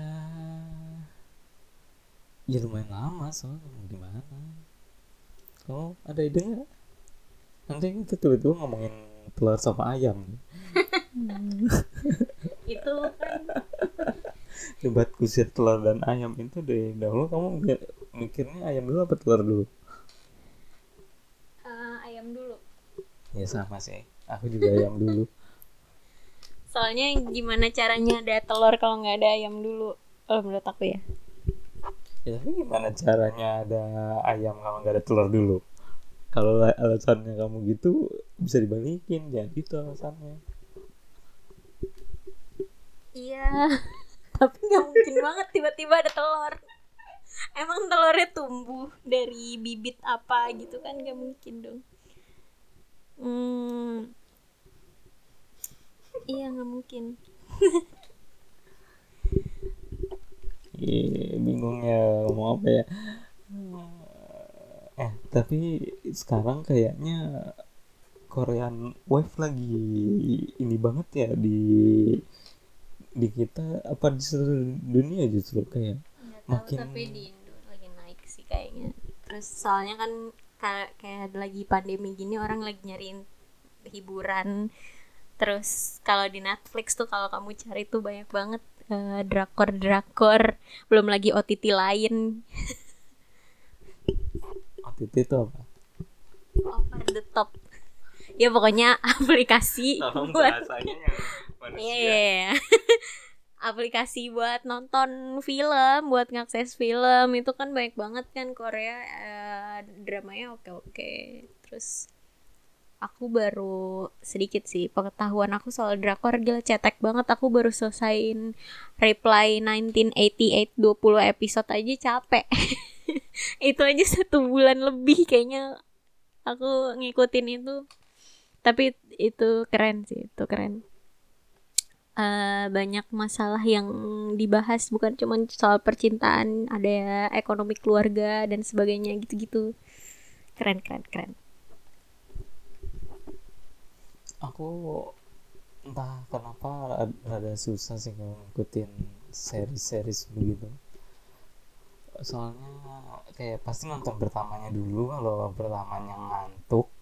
ya lumayan lama soalnya gimana? Kamu ada ide nggak nanti kita tiba-tiba ngomongin telur sama ayam. Itu. Kan debat kusir telur dan ayam itu dari dahulu kamu mi- mikirnya ayam dulu apa telur dulu? Eh, ayam dulu. Ya sama sih. Aku juga ayam dulu. Soalnya gimana caranya ada telur kalau nggak ada ayam dulu? Kalau menurut aku ya. Ya tapi gimana caranya ada ayam kalau nggak ada telur dulu? Kalau la- alasannya kamu gitu bisa dibalikin, jangan gitu alasannya. Iya, <laughs> tapi nggak mungkin banget tiba-tiba ada telur. Emang telurnya tumbuh dari bibit apa gitu kan nggak mungkin dong. Hmm. Iya nggak mungkin. Ih, bingungnya ngomong apa ya? Eh tapi sekarang kayaknya Korean Wave lagi ini banget ya di di kita apa di seluruh dunia justru kayak Nggak Makin- tapi di Indo lagi naik sih kayaknya. Terus soalnya kan kayak kayak lagi pandemi gini orang lagi nyariin hiburan. Terus kalau di Netflix tuh kalau kamu cari tuh banyak banget eh, drakor-drakor, belum lagi OTT lain. <laughs> OTT itu apa? over the top. Ya pokoknya <laughs> aplikasi buat bahasanya yang Iya. <laughs> aplikasi buat nonton film buat ngakses film. Itu kan banyak banget kan Korea. Eh, dramanya oke oke terus aku baru sedikit sih pengetahuan aku soal drakor gila cetek banget. Aku baru selesaiin reply 1988 20 episode aja capek <laughs> <laughs> itu aja satu bulan lebih kayaknya aku ngikutin itu. Tapi itu keren sih itu keren. Uh, banyak masalah yang dibahas bukan cuma soal percintaan ada ekonomi keluarga dan sebagainya gitu-gitu. Keren keren keren. Aku entah kenapa rada susah sih ngikutin series-series begitu soalnya kayak pasti nonton pertamanya dulu kalau pertamanya ngantuk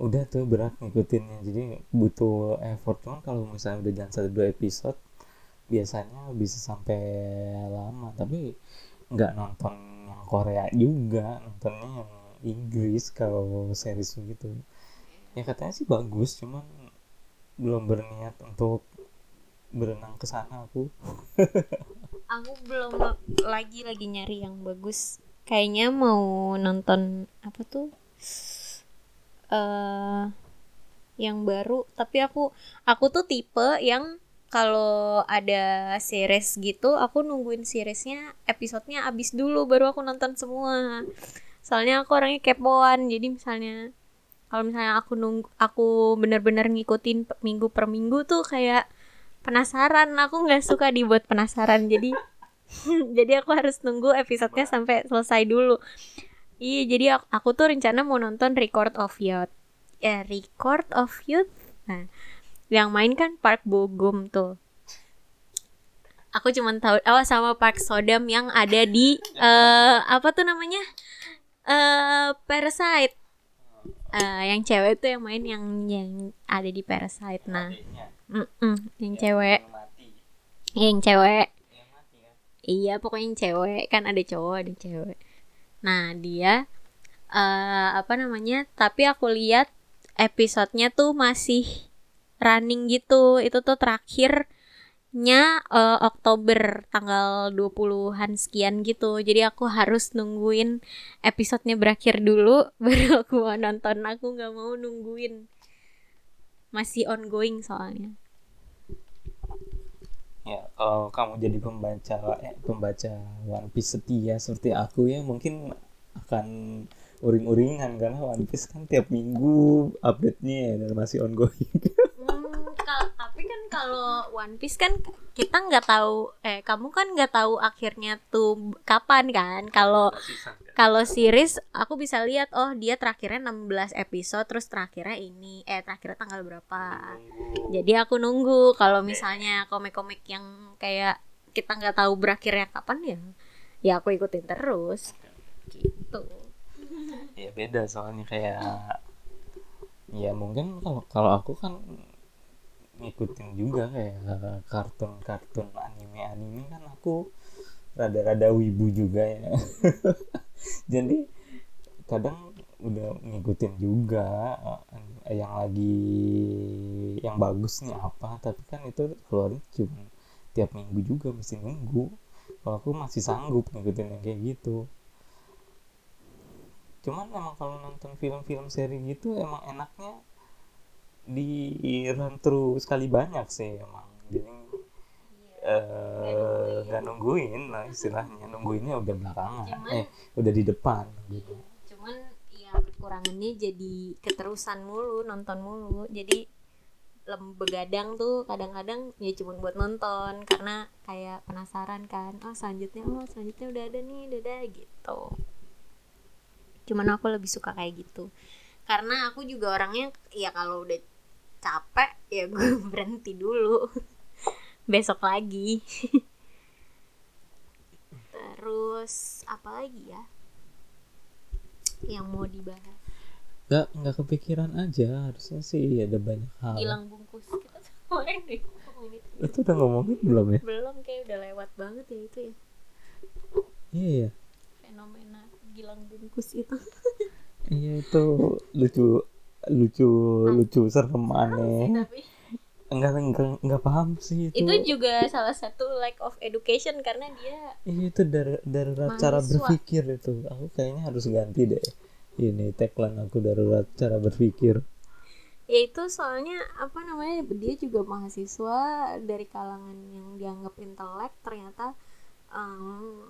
udah tuh berat ngikutinnya. Jadi butuh effort cuman kalau misalnya udah jalan satu dua episode biasanya bisa sampai lama. Tapi nggak nonton yang Korea juga nontonnya yang Inggris kalau series begitu ya katanya sih bagus cuman belum berniat untuk berenang ke sana aku <laughs> aku belum lagi lagi nyari yang bagus. Kayaknya mau nonton apa tuh? Uh, yang baru. Tapi aku aku tuh tipe yang kalau ada series gitu aku nungguin seriesnya episodenya abis dulu baru aku nonton semua. Soalnya aku orangnya kepoan. Jadi misalnya kalau misalnya aku nunggu aku bener-bener ngikutin minggu per minggu tuh kayak penasaran. Aku nggak suka dibuat penasaran jadi <laughs> jadi aku harus nunggu episodenya sampai selesai dulu. Iya jadi aku, aku tuh rencana mau nonton Record of Youth. Ya Record of Youth? Nah yang main kan Park Bogum tuh. Aku cuma tahu oh sama Park Sodam yang ada di uh, apa tuh namanya? Uh, Parasite. Uh, yang cewek tuh yang main yang yang ada di Parasite nah mm -mm, yang cewek. yang cewek. Iya pokoknya yang cewek. Kan ada cowok ada cewek. Nah dia uh, apa namanya tapi aku lihat episodenya tuh masih running gitu. Itu tuh terakhirnya uh, Oktober tanggal 20-an sekian gitu. Jadi aku harus nungguin episodenya berakhir dulu <laughs> baru aku mau nonton. Aku nggak mau nungguin. Masih ongoing soalnya. ya kalau kamu jadi pembaca eh, pembaca One Piece setia seperti aku ya mungkin akan uring-uringan karena One Piece kan tiap minggu update-nya ya, dan masih ongoing. hmm, tapi kan kalau One Piece kan kita nggak tahu eh kamu kan nggak tahu akhirnya tuh kapan kan? Kalau kalau series aku bisa lihat oh dia terakhirnya 16 episode terus terakhirnya ini eh terakhirnya tanggal berapa? Jadi aku nunggu. Kalau misalnya komik-komik yang kayak kita nggak tahu berakhirnya kapan ya ya aku ikutin terus. Gitu. Ya beda soalnya kayak ya mungkin kalau kalau aku kan ngikutin juga kayak kartun-kartun anime-anime kan aku rada-rada wibu juga ya. <laughs> Jadi kadang udah ngikutin juga uh, yang lagi yang bagus nih apa tapi kan itu keluar cuma tiap minggu juga mesti nunggu. Kalau aku masih sanggup ngikutin yang kayak gitu. Cuman emang kalau nonton film-film seri gitu emang enaknya di run through sekali banyak sih emang. Jadi Eh, nggak uh, nungguin lah istilahnya. Nungguinnya udah belakangan. Cuman, eh udah di depan gitu. Cuman ya kekurangannya jadi keterusan mulu nonton mulu. Jadi begadang tuh kadang-kadang ya cuma buat nonton. Karena kayak penasaran kan oh selanjutnya oh selanjutnya udah ada nih udah ada gitu. Cuman aku lebih suka kayak gitu. Karena aku juga orangnya ya kalau udah capek ya gue <laughs> berhenti dulu. Besok lagi. Terus apa lagi ya yang mau dibahas? Nggak nggak kepikiran aja harusnya sih ada banyak hal. Hilang bungkus. Kita kemarin deh itu. Udah ngomongin belum ya? Belum kayak udah lewat banget ya itu ya. Iya ya fenomena gilang bungkus itu. Iya itu lucu lucu lucu serem aneh. enggak enggak enggak paham sih itu. Itu juga salah satu lack of education karena dia iya itu dari darurat cara berpikir itu. Aku kayaknya harus ganti deh. Ini tagline aku darurat cara berpikir. Ya itu soalnya apa namanya dia juga mahasiswa dari kalangan yang dianggap intelek ternyata um,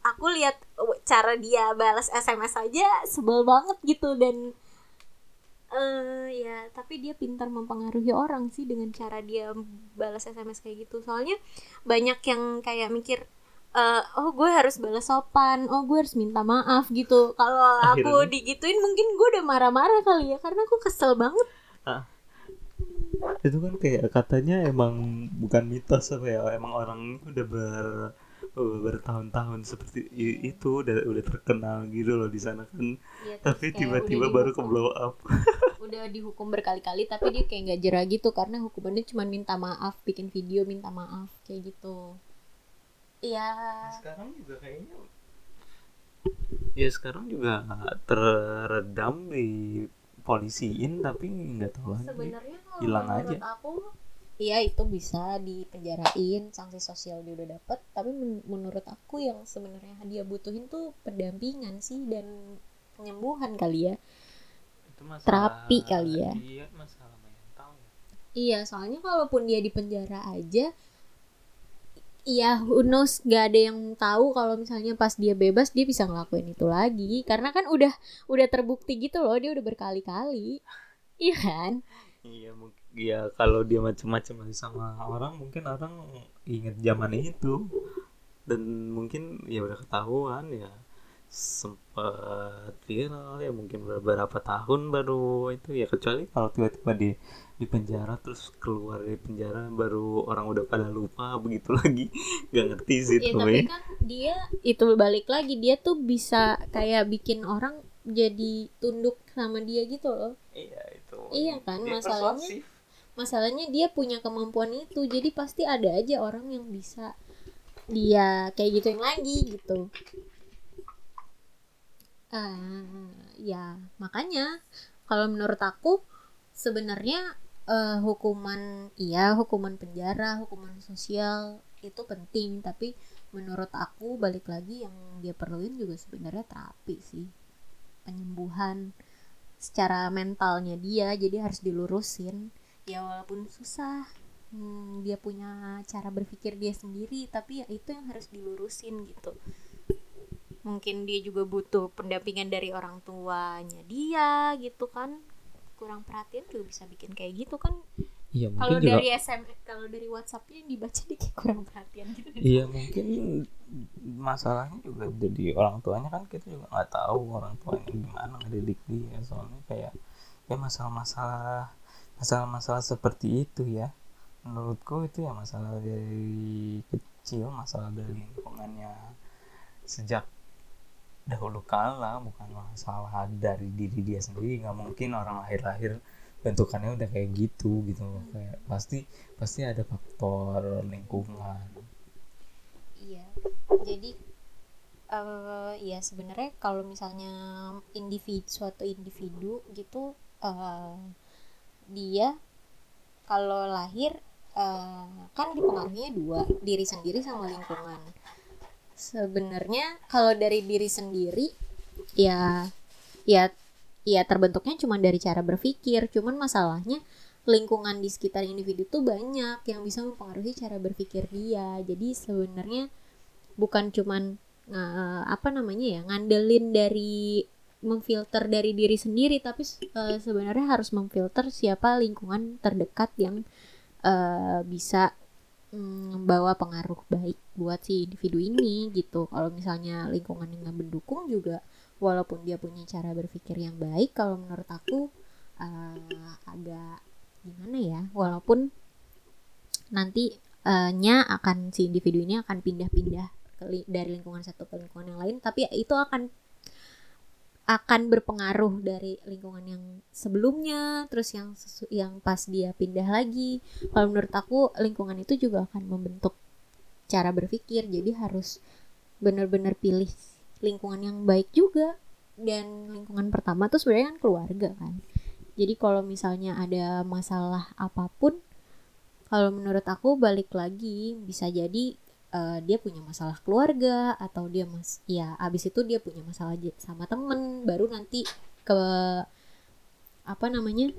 aku lihat cara dia balas SMS aja sebel banget gitu dan uh, ya tapi dia pintar mempengaruhi orang sih dengan cara dia balas SMS kayak gitu. Soalnya banyak yang kayak mikir uh, oh gue harus balas sopan oh gue harus minta maaf gitu. Kalau aku digituin mungkin gue udah marah-marah kali ya karena aku kesel banget. Ah. itu kan kayak katanya emang bukan mitos apa ya emang orang udah ber bertahun-tahun seperti itu udah udah terkenal gitu loh di sana kan. Ya, tapi tiba-tiba baru ke blow up. <laughs> Udah dihukum berkali-kali tapi dia kayak nggak jerah gitu karena hukumannya cuma minta maaf bikin video minta maaf kayak gitu. Iya. Sekarang juga kayaknya ya sekarang juga teredam di polisiin tapi nggak tahu lagi. Sebenarnya hilang aja. aku iya itu bisa dipenjarain sanksi sosial dia udah dapet. Tapi men menurut aku yang sebenarnya dia butuhin tuh pendampingan sih dan penyembuhan kali ya. Itu masalah, terapi kali ya. iya masalah mental ya. Iya soalnya kalaupun dia di penjara aja Iya, who knows gak ada yang tahu kalau misalnya pas dia bebas dia bisa ngelakuin itu lagi. Karena kan udah udah terbukti gitu loh dia udah berkali-kali. Iya kan? Iya mungkin ya kalau dia macam-macam sama orang mungkin orang inget zaman itu. Dan mungkin ya udah ketahuan ya sempat viral ya mungkin beberapa tahun baru itu ya kecuali kalau tiba-tiba di di penjara terus keluar dari penjara baru orang udah pada lupa begitu lagi. <laughs> Nggak ngerti sih ya, tapi kan dia itu balik lagi dia tuh bisa kayak bikin orang jadi tunduk sama dia gitu loh. Iya itu. Iya kan masalahnya persuasif masalahnya dia punya kemampuan itu jadi pasti ada aja orang yang bisa dia kayak gituin lagi gitu. Uh, ya makanya kalau menurut aku sebenarnya uh, hukuman iya hukuman penjara hukuman sosial itu penting tapi menurut aku balik lagi yang dia perluin juga sebenarnya terapi sih. Penyembuhan secara mentalnya dia jadi harus dilurusin ya walaupun susah hmm, dia punya cara berpikir dia sendiri tapi ya itu yang harus dilurusin gitu. Mungkin dia juga butuh pendampingan dari orang tuanya dia gitu kan. Kurang perhatian juga bisa bikin kayak gitu kan. Iya, kalau dari SMS kalau dari WhatsAppnya dibaca dia <laughs> kayak kurang perhatian gitu. Iya mungkin masalahnya juga jadi orang tuanya kan kita juga nggak tahu orang tuanya gimana ngedidik dia. Soalnya kayak kayak masalah-masalah masalah-masalah seperti itu ya. Menurutku itu ya masalah dari kecil masalah dari lingkungannya sejak dahulu kala bukan masalah dari diri dia sendiri. Nggak mungkin orang lahir-lahir bentukannya udah kayak gitu gitu kayak pasti pasti ada faktor lingkungan. Iya. Jadi uh, ya sebenarnya kalau misalnya individu suatu individu gitu uh, dia kalau lahir uh, kan dipengaruhinya dua diri sendiri sama lingkungan. Sebenarnya kalau dari diri sendiri ya ya ya terbentuknya cuma dari cara berpikir. Cuman masalahnya lingkungan di sekitar individu tuh banyak yang bisa mempengaruhi cara berpikir dia. Jadi sebenarnya bukan cuman uh, apa namanya ya ngandelin dari memfilter dari diri sendiri tapi uh, sebenarnya harus memfilter siapa lingkungan terdekat yang uh, bisa membawa mm, pengaruh baik buat si individu ini gitu. Kalau misalnya lingkungan yang mendukung juga walaupun dia punya cara berpikir yang baik kalau menurut aku uh, agak gimana ya walaupun nanti uh, nya akan si individu ini akan pindah-pindah dari lingkungan satu ke lingkungan yang lain tapi itu akan akan berpengaruh dari lingkungan yang sebelumnya terus yang yang pas dia pindah lagi. Kalau menurut aku lingkungan itu juga akan membentuk cara berpikir. Jadi harus benar-benar pilih lingkungan yang baik juga. Dan lingkungan pertama tuh sebenarnya kan keluarga kan. Jadi kalau misalnya ada masalah apa pun kalau menurut aku balik lagi bisa jadi uh, dia punya masalah keluarga atau dia mas ya abis itu dia punya masalah sama temen baru nanti ke apa namanya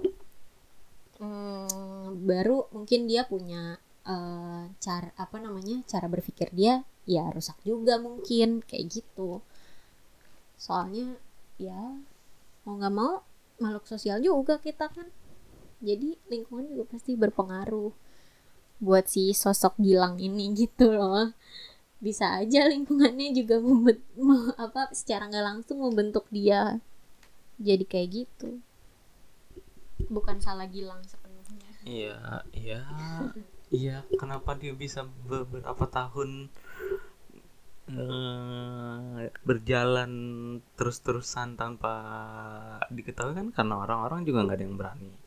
hmm, baru mungkin dia punya uh, cara apa namanya cara berpikir dia ya rusak juga mungkin kayak gitu. Soalnya ya mau nggak mau makhluk sosial juga kita kan. Jadi lingkungan juga pasti berpengaruh buat si sosok Gilang ini <laughs> gitu loh. Bisa aja lingkungannya juga membet, apa secara nggak langsung membentuk dia jadi kayak gitu. Bukan salah Gilang sepenuhnya. Iya iya. Iya kenapa dia bisa beberapa tahun uh, berjalan terus-terusan tanpa diketahui kan? Karena orang-orang juga nggak ada yang berani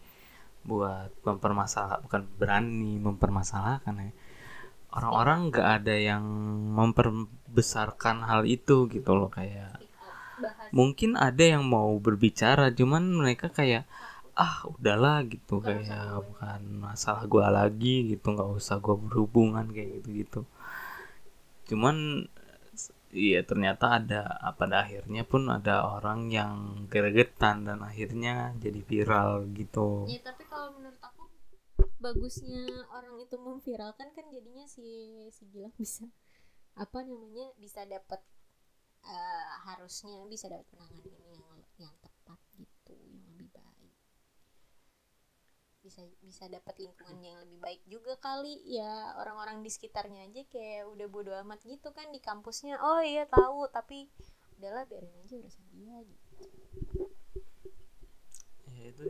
buat mempermasalah bukan berani mempermasalahkan ya. Orang-orang nggak ada yang memperbesarkan hal itu gitu loh kayak mungkin ada yang mau berbicara cuman mereka kayak ah udahlah gitu kayak bukan masalah gue lagi gitu nggak usah gue berhubungan kayak gitu gitu cuman iya ternyata ada pada akhirnya pun ada orang yang gregetan dan akhirnya jadi viral gitu. Ya tapi kalau menurut aku bagusnya orang itu memviralkan kan jadinya si si Gilang bisa apa namanya bisa dapat uh, harusnya bisa dapat penanganan yang yang tepat gitu bisa bisa dapat lingkungan yang lebih baik juga kali. Ya orang-orang di sekitarnya aja kayak udah bodo amat gitu kan di kampusnya. Oh iya tahu tapi udahlah biarin aja urusan dia gitu. Ya itu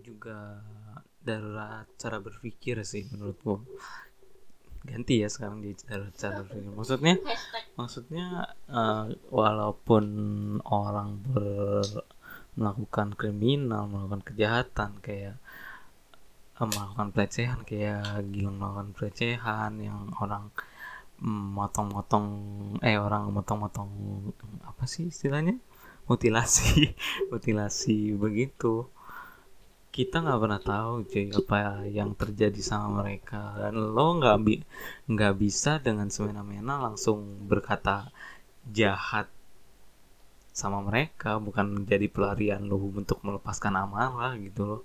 juga darurat cara berpikir sih menurutku ganti ya sekarang di cara cara berpikir. Maksudnya maksudnya uh, walaupun orang ber melakukan kriminal melakukan kejahatan kayak melakukan pelecehan kayak Gilang melakukan pelecehan yang orang motong-motong eh orang motong-motong apa sih istilahnya? Mutilasi <laughs> mutilasi begitu. Kita nggak pernah tahu cuy apa yang terjadi sama mereka. Dan lo nggak bi nggak bisa dengan semena-mena langsung berkata jahat sama mereka. Bukan menjadi pelarian lo untuk melepaskan amarah gitu loh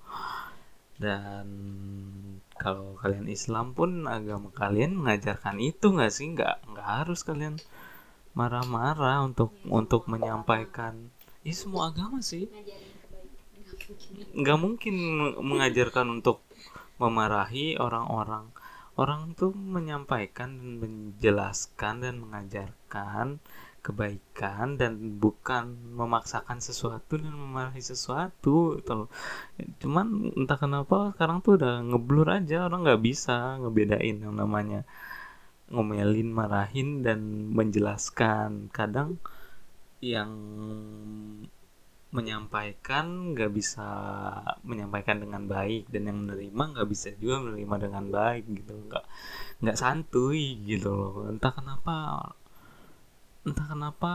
dan kalau kalian Islam pun agama kalian mengajarkan itu nggak sih? Nggak nggak harus kalian marah-marah untuk untuk menyampaikan. Ini semua agama sih. Nggak mungkin mengajarkan untuk memarahi orang-orang. Orang tuh menyampaikan dan menjelaskan dan mengajarkan kebaikan dan bukan memaksakan sesuatu dan memarahi sesuatu gitu cuman entah kenapa sekarang tuh udah ngeblur aja orang nggak bisa ngebedain yang namanya ngomelin marahin dan menjelaskan. Kadang yang menyampaikan nggak bisa menyampaikan dengan baik dan yang menerima nggak bisa juga menerima dengan baik gitu nggak nggak santuy gitu loh. Entah kenapa entah kenapa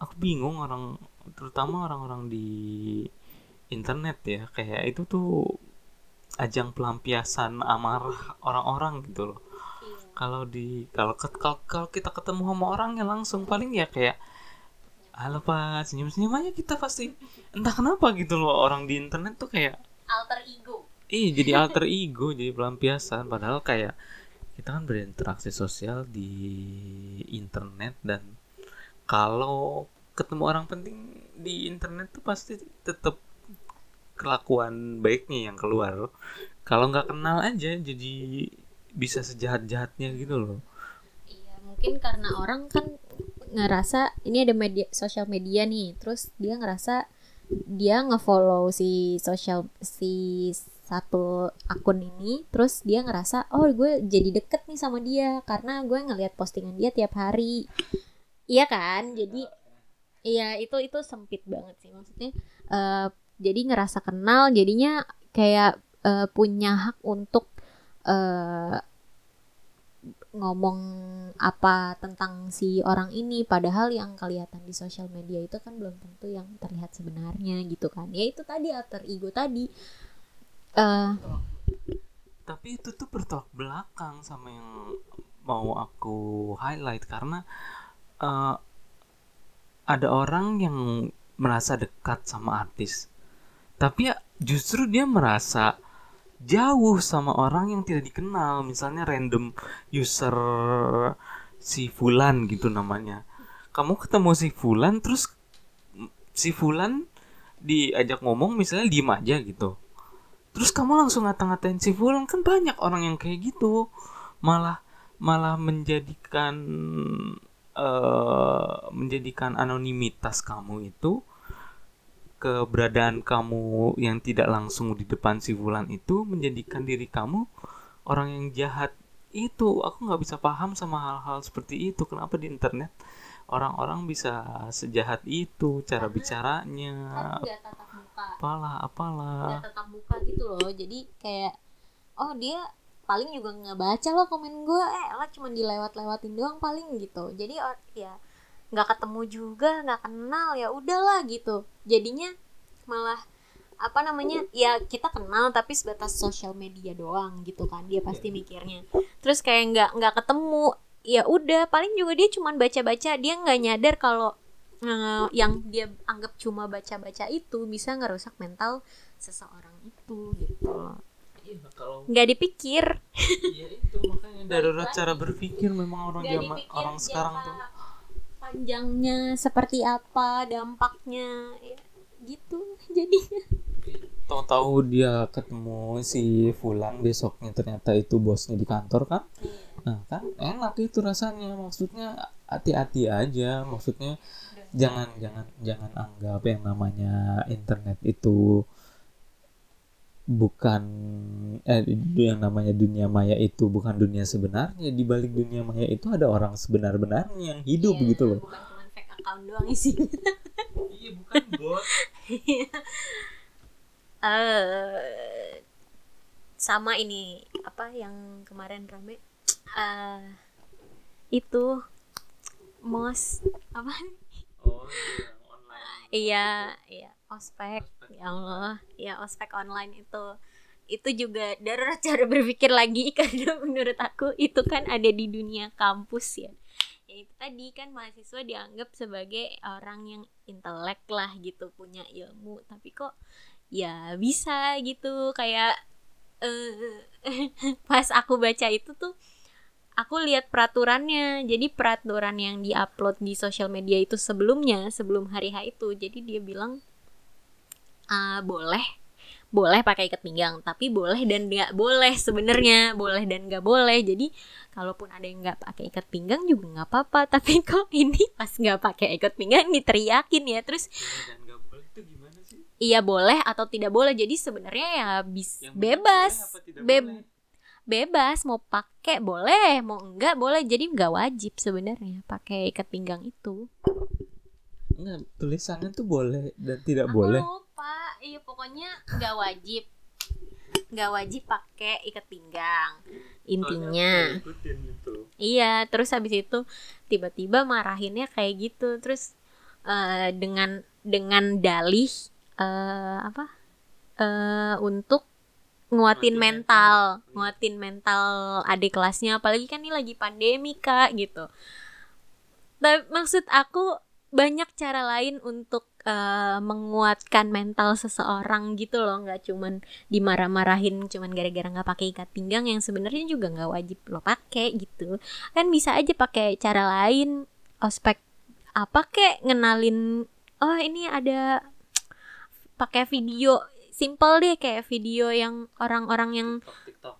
aku bingung orang terutama orang-orang di internet ya. Kayak itu tuh ajang pelampiasan amarah orang-orang gitu loh. Iya. kalau di kalau kalau kita ketemu sama orang yang langsung paling ya kayak halo pak senyum senyum aja kita pasti. Entah kenapa gitu loh orang di internet tuh kayak alter ego. Iya jadi <laughs> alter ego jadi pelampiasan. Padahal kayak kita kan berinteraksi sosial di internet dan kalau ketemu orang penting di internet tuh pasti tetap kelakuan baiknya yang keluar. Kalau nggak kenal aja jadi bisa sejahat jahatnya gitu loh. Iya mungkin karena orang kan ngerasa ini ada media sosial media nih terus dia ngerasa dia ngefollow si sosial si satu akun ini terus dia ngerasa oh gue jadi deket nih sama dia karena gue ngeliat postingan dia tiap hari iya kan? Jadi iya itu itu sempit banget sih. Maksudnya uh, jadi ngerasa kenal jadinya kayak uh, punya hak untuk uh, ngomong apa tentang si orang ini. Padahal yang kelihatan di sosial media itu kan belum tentu yang terlihat sebenarnya gitu kan. Ya itu tadi alter ego tadi. Uh, tapi itu tuh bertolak belakang sama yang mau aku highlight. Karena uh, ada orang yang merasa dekat sama artis. Tapi ya justru dia merasa jauh sama orang yang tidak dikenal. Misalnya random user si Fulan gitu namanya. Kamu ketemu si Fulan terus si Fulan diajak ngomong misalnya diem aja gitu. Terus kamu langsung ngata-ngatain si Fulan. Kan banyak orang yang kayak gitu. Malah malah menjadikan eh menjadikan anonimitas kamu itu keberadaan kamu yang tidak langsung di depan si Fulan itu menjadikan diri kamu orang yang jahat. Itu aku nggak bisa paham sama hal-hal seperti itu. Kenapa di internet orang-orang bisa sejahat itu cara bicaranya? kan nggak tatap muka. Apalah apalah. Tatap muka gitu loh. Jadi kayak oh dia paling juga nggak baca loh komen gue eh lah cuma dilewat-lewatin doang paling gitu. Jadi ya nggak ketemu juga nggak kenal ya udahlah gitu. Jadinya malah apa namanya ya kita kenal tapi sebatas sosial media doang gitu kan dia pasti mikirnya. Terus kayak nggak nggak ketemu ya udah paling juga dia cuman baca-baca. Dia nggak nyadar kalau eh, yang dia anggap cuma baca-baca itu bisa ngerusak mental seseorang itu gitu. loh. Iya, kalau nggak dipikir. Ya itu makanya. Darurat cara berpikir memang orang nggak zaman dipikir orang sekarang tuh. Panjangnya seperti apa dampaknya ya, gitu jadinya. Tahu-tahu dia ketemu si Fulan besoknya ternyata itu bosnya di kantor kan? Nah kan enak itu rasanya. Maksudnya hati-hati aja. Maksudnya jangan jangan jangan anggap yang namanya internet itu bukan eh yang namanya dunia maya itu bukan dunia sebenarnya. Di balik dunia maya itu ada orang sebenar-benarnya yang hidup Iya, gitu loh. bukan cuma fake account doang isinya <laughs> iya bukan bot eh sama ini apa yang kemarin rame? Eh itu mos apa? Oh iya online. Iya iya ospek ya Allah. Ya ospek online itu. Itu juga darurat cara berpikir lagi <laughs> karena menurut aku itu kan ada di dunia kampus ya. Ya itu tadi kan mahasiswa dianggap sebagai orang yang intelek lah gitu punya ilmu. Tapi kok ya bisa gitu kayak eh <laughs> pas aku baca itu tuh aku lihat peraturannya. Jadi peraturan yang diupload di sosial media itu sebelumnya sebelum hari H itu. Jadi dia bilang ah boleh. Boleh pakai ikat pinggang tapi boleh dan nggak boleh sebenarnya. Boleh dan nggak boleh. Jadi kalaupun ada yang nggak pakai ikat pinggang juga nggak apa-apa. <laughs> Tapi kok ini pas nggak pakai ikat pinggang diteriakin ya. Terus Boleh dan nggak boleh itu gimana sih? Iya boleh atau tidak boleh. Jadi sebenarnya ya bis Yang bebas. Beb- boleh? bebas. Mau pakai boleh mau enggak boleh. Jadi nggak wajib sebenarnya pakai ikat pinggang itu. Enggak, tulisannya tuh boleh dan tidak Aku boleh. Lupa iya pokoknya nggak wajib. Nggak wajib pakai ikat pinggang intinya. Iya terus habis itu tiba-tiba marahinnya kayak gitu. Terus eh, dengan dengan dalih eh, apa eh, untuk nguatin Nguatin mental, mental. nguatin mental adik kelasnya. Apalagi kan ini lagi pandemi kak gitu. Tapi maksud aku banyak cara lain untuk eh, menguatkan mental seseorang gitu loh. Nggak cuman dimarah-marahin cuman gara-gara nggak pakai ikat pinggang yang sebenarnya juga nggak wajib lo pakai gitu. Kan bisa aja pakai cara lain ospek apa kek ngenalin oh ini ada pakai video. Simple deh kayak video yang orang-orang yang TikTok.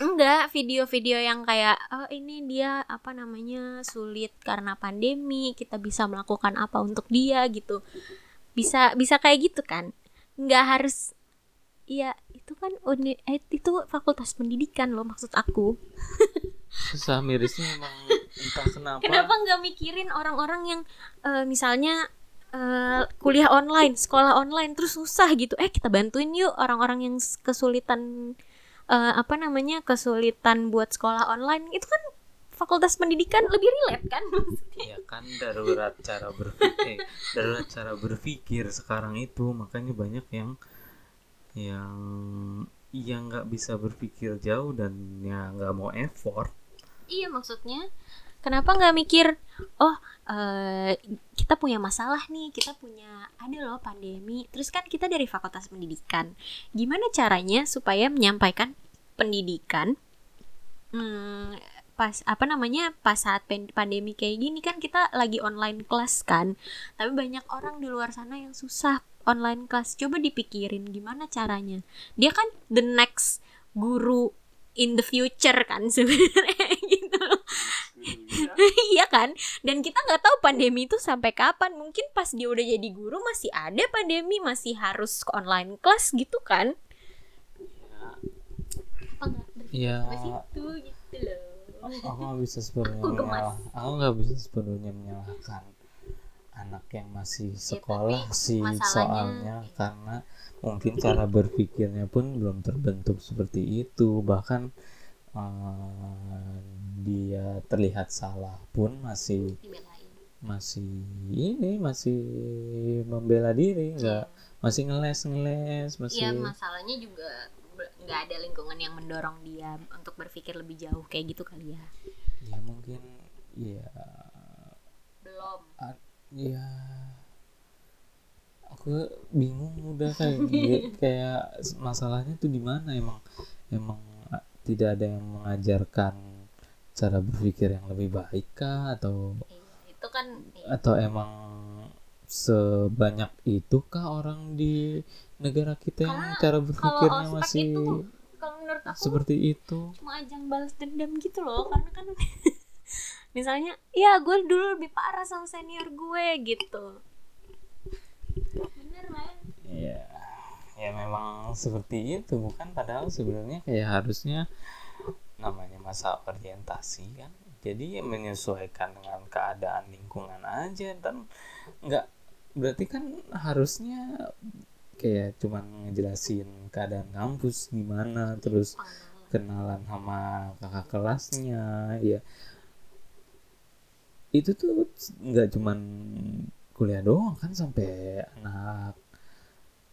Enggak, video-video yang kayak oh ini dia apa namanya sulit karena pandemi, kita bisa melakukan apa untuk dia gitu. Bisa bisa kayak gitu kan. Enggak harus Iya, itu kan uni, eh, itu fakultas pendidikan loh maksud aku. Susah mirisnya emang entah kenapa. Kenapa nggak mikirin orang-orang yang eh, misalnya eh, kuliah online, sekolah online terus susah gitu. Eh, kita bantuin yuk orang-orang yang kesulitan eh, apa namanya? kesulitan buat sekolah online. Itu kan fakultas pendidikan lebih relate kan? <laughs> Ya kan darurat cara berpikir, darurat cara berpikir sekarang itu makanya banyak yang yang yang nggak bisa berpikir jauh dan ya nggak mau effort. iya, maksudnya kenapa nggak mikir oh eh, kita punya masalah nih kita punya ada loh pandemi. Terus kan kita dari fakultas pendidikan. Gimana caranya supaya menyampaikan pendidikan hmm, pas apa namanya pas saat pandemi kayak gini kan kita lagi online kelas kan tapi banyak orang di luar sana yang susah online kelas coba dipikirin gimana caranya. Dia kan the next guru in the future kan <laughs> sebenarnya <laughs> iya. Kan? Dan kita nggak tahu pandemi itu sampai kapan. Mungkin pas dia udah jadi guru masih ada pandemi masih harus online kelas gitu kan? Apa nggak ya situ gitu loh? Aku nggak bisa sepenuhnya Aku menyalah aku nggak bisa sepenuhnya menyalahkan anak yang masih sekolah tapi sih soalnya karena mungkin cara berpikirnya pun belum terbentuk seperti itu. Bahkan eh, dia terlihat salah pun masih dibelain. masih ini masih membela diri nggak masih ngeles ngeles masih Iya masalahnya juga nggak ada lingkungan yang mendorong dia untuk berpikir lebih jauh kayak gitu kali ya. Ya mungkin ya belum. A- ya aku bingung udah kayak <laughs> kayak masalahnya tuh di mana emang emang tidak ada yang mengajarkan cara berpikir yang lebih baik kah? Atau iya, itu kan iya. atau emang sebanyak itu kah orang di negara kita yang Karena cara kalau berpikirnya ospek masih itu kalau menurut aku seperti itu? cuma ajang balas dendam gitu loh karena kan <laughs> misalnya ya gue dulu lebih parah sama senior gue gitu. Bener man ya ya memang seperti itu bukan? Padahal sebenarnya kayak harusnya. namanya masa orientasi kan? Jadi ya menyesuaikan dengan keadaan lingkungan aja dan nggak berarti kan harusnya kayak cuman ngejelasin keadaan kampus gimana terus kenalan sama kakak kelasnya ya. Itu tuh nggak cuman kuliah doang kan? Sampai anak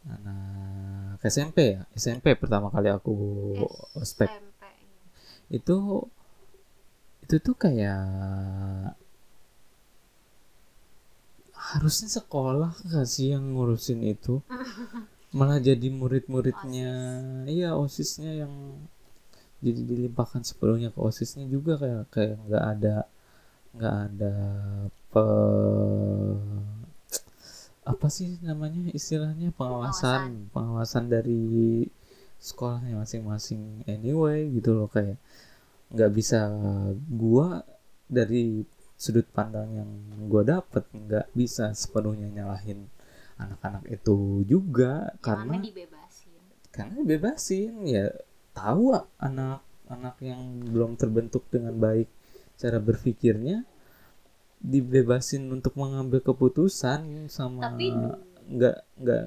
anak SMP ya? SMP pertama kali aku ospek SMP itu itu tuh kayak harusnya sekolah gak sih yang ngurusin itu? <laughs> Malah jadi murid-muridnya iya osisnya yang jadi dilimpahkan sepenuhnya ke osisnya juga kayak kayak nggak ada nggak ada pe apa sih namanya istilahnya? Pengawasan. Pengawasan. Dari sekolahnya masing-masing anyway gitu loh kayak nggak bisa gua dari sudut pandang yang gua dapet nggak bisa sepenuhnya nyalahin anak-anak itu juga karena karena dibebasin. karena bebasin ya tahu anak-anak yang belum terbentuk dengan baik cara berpikirnya dibebasin untuk mengambil keputusan sama Tapi- nggak nggak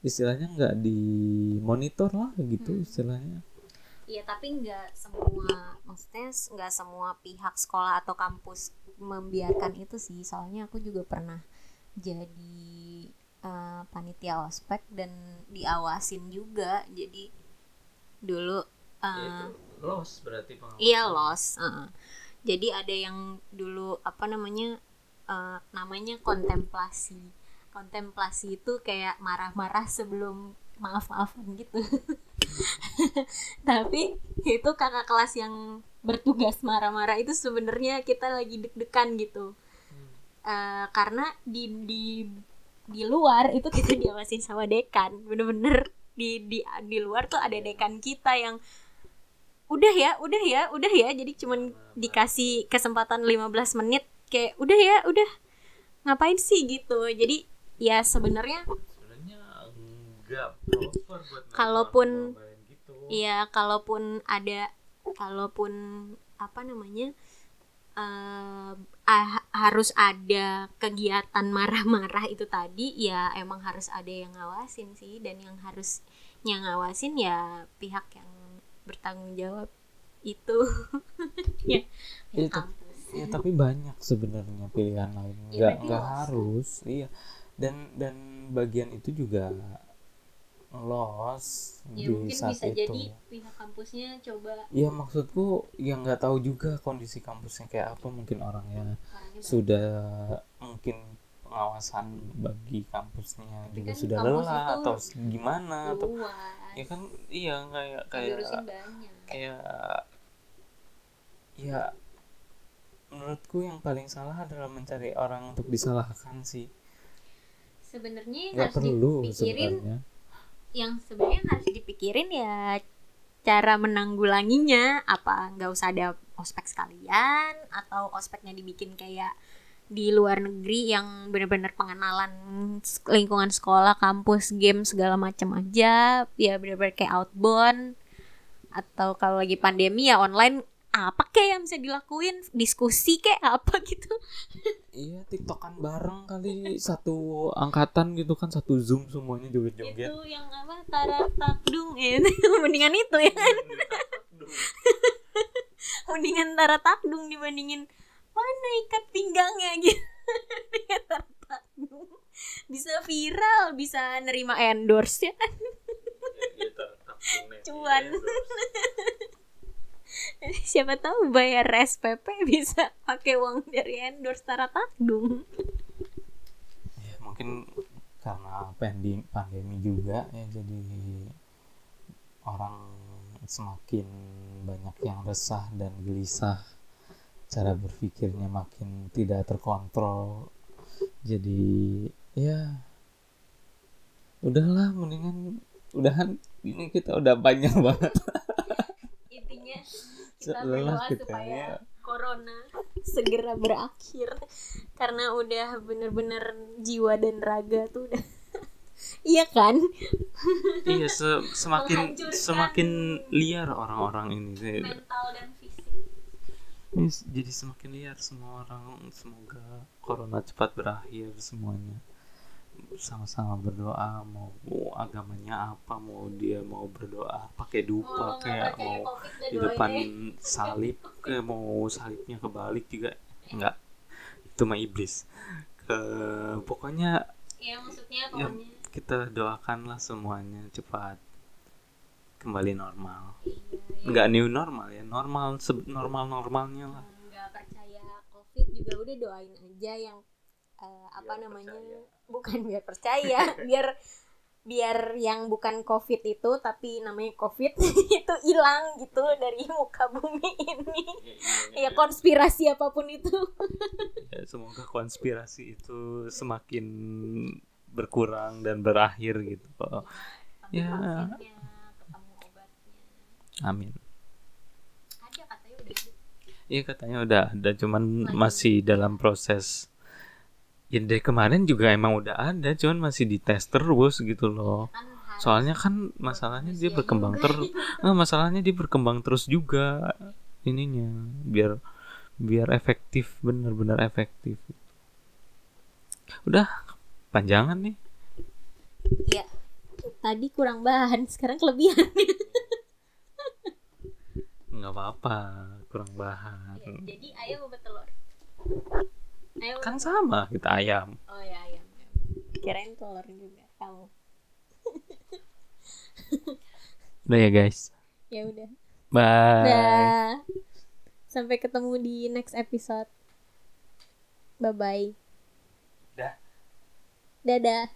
istilahnya nggak dimonitor lah gitu Hmm. istilahnya Iya tapi nggak semua maksudnya nggak semua pihak sekolah atau kampus membiarkan itu sih soalnya aku juga pernah jadi eh, panitia ospek dan diawasin juga jadi dulu eh, los berarti iya los heeh. Jadi ada yang dulu apa namanya eh, namanya kontemplasi. Kontemplasi itu kayak marah-marah sebelum maaf-maafan gitu. <laughs> Tapi itu kakak kelas yang bertugas marah-marah itu sebenarnya kita lagi deg-degan gitu. Eh, karena di di di luar itu kita diawasin sama dekan bener-bener. Di di di luar tuh ada dekan kita yang udah ya udah ya udah ya. Jadi cuman dikasih kesempatan 15 menit kayak udah ya udah. Ngapain sih? Gitu. Jadi ya sebenarnya Kalaupun- gitu. ya kalaupun ada kalaupun apa namanya eh, ah- harus ada kegiatan marah-marah itu tadi ya emang harus ada yang ngawasin sih. Dan yang harus yang ngawasin ya pihak yang bertanggung jawab itu. <laughs> Ya, ya kampus ya tapi banyak sebenarnya pilihan lain. Ya, nggak berarti nggak harus. iya. Dan dan bagian itu juga los ya di mungkin saat bisa itu. jadi pihak kampusnya coba Iya maksudku yang nggak tahu juga kondisi kampusnya kayak apa. Mungkin orangnya orangnya sudah mungkin pengawasan bagi kampusnya. Juga kan sudah kampus lelah atau gimana atau luas. ya kan iya kayak kayak kayak ya menurutku yang paling salah adalah mencari orang untuk disalahkan sih. Sebenarnya harus perlu dipikirin sebenarnya. yang sebenarnya harus dipikirin ya cara menanggulanginya. Apa nggak usah ada ospek sekalian atau ospeknya dibikin kayak di luar negeri yang benar-benar pengenalan lingkungan sekolah kampus game segala macam aja. Ya benar-benar kayak outbound. Atau kalau lagi pandemi ya online. Apa kayak yang bisa dilakuin? Diskusi kayak apa gitu? <laughs> Iya tiktokan bareng kali. Satu angkatan gitu kan satu zoom semuanya joget-joget. Itu yang apa? Tara takdung ya <laughs> mendingan itu ya. Mendingan tara takdung <laughs> dibandingin mana ikat pinggangnya <laughs> gitu. Takdung bisa viral bisa nerima endorse ya <laughs> Cuan. siapa tahu bayar SPP bisa pakai uang dari endorse tara takdung ya mungkin karena pandemi pandemi juga ya jadi orang semakin banyak yang resah dan gelisah cara berpikirnya makin tidak terkontrol. Jadi ya udahlah mendingan udahan ini kita udah banyak <laughs> banget. Intinya kita lelah berdoa kita supaya ya. corona segera berakhir. Karena udah bener-bener jiwa dan raga tuh udah <laughs> iya kan? Iya se- semakin semakin liar orang-orang ini sih. mental dan Ini jadi semakin liar semua orang semoga corona cepat berakhir semuanya. Sama-sama berdoa mau, mau agamanya apa mau dia mau berdoa pakai dupa Mau kayak mau di depan salib kayak mau salibnya kebalik juga. Enggak itu mah iblis. Ke pokoknya ya maksudnya Ya. pokoknya. kita doakanlah semuanya cepat kembali normal. Iya, nggak new normal ya normal normal normalnya lah. Nggak percaya covid juga udah doain aja yang eh, apa Biar namanya percaya. bukan biar percaya <laughs> biar biar yang bukan covid itu tapi namanya covid <laughs> itu hilang gitu dari muka bumi ini. Ya konspirasi apa pun itu. Ya, semoga konspirasi itu semakin berkurang dan berakhir gitu. Ya. Amin. ada katanya udah ada. Iya katanya udah ada cuman masih dalam proses Ya dari kemarin juga emang udah ada cuman masih dites terus gitu loh. kan Soalnya kan masalahnya dia berkembang terus. Nah, <laughs> masalahnya dia berkembang terus juga ininya biar biar efektif benar-benar efektif. Udah panjangan nih. Iya. Tadi kurang bahan, sekarang kelebihan. <laughs> nggak apa-apa kurang bahan Iya, Jadi ayam apa telur? Ayam apa kan sama kita ayam Oh ya ayam. Kirain telur juga kamu. udah ya guys <laughs> Ya udah. bye Dah. Sampai ketemu di next episode. Bye bye. Dah. Dadah.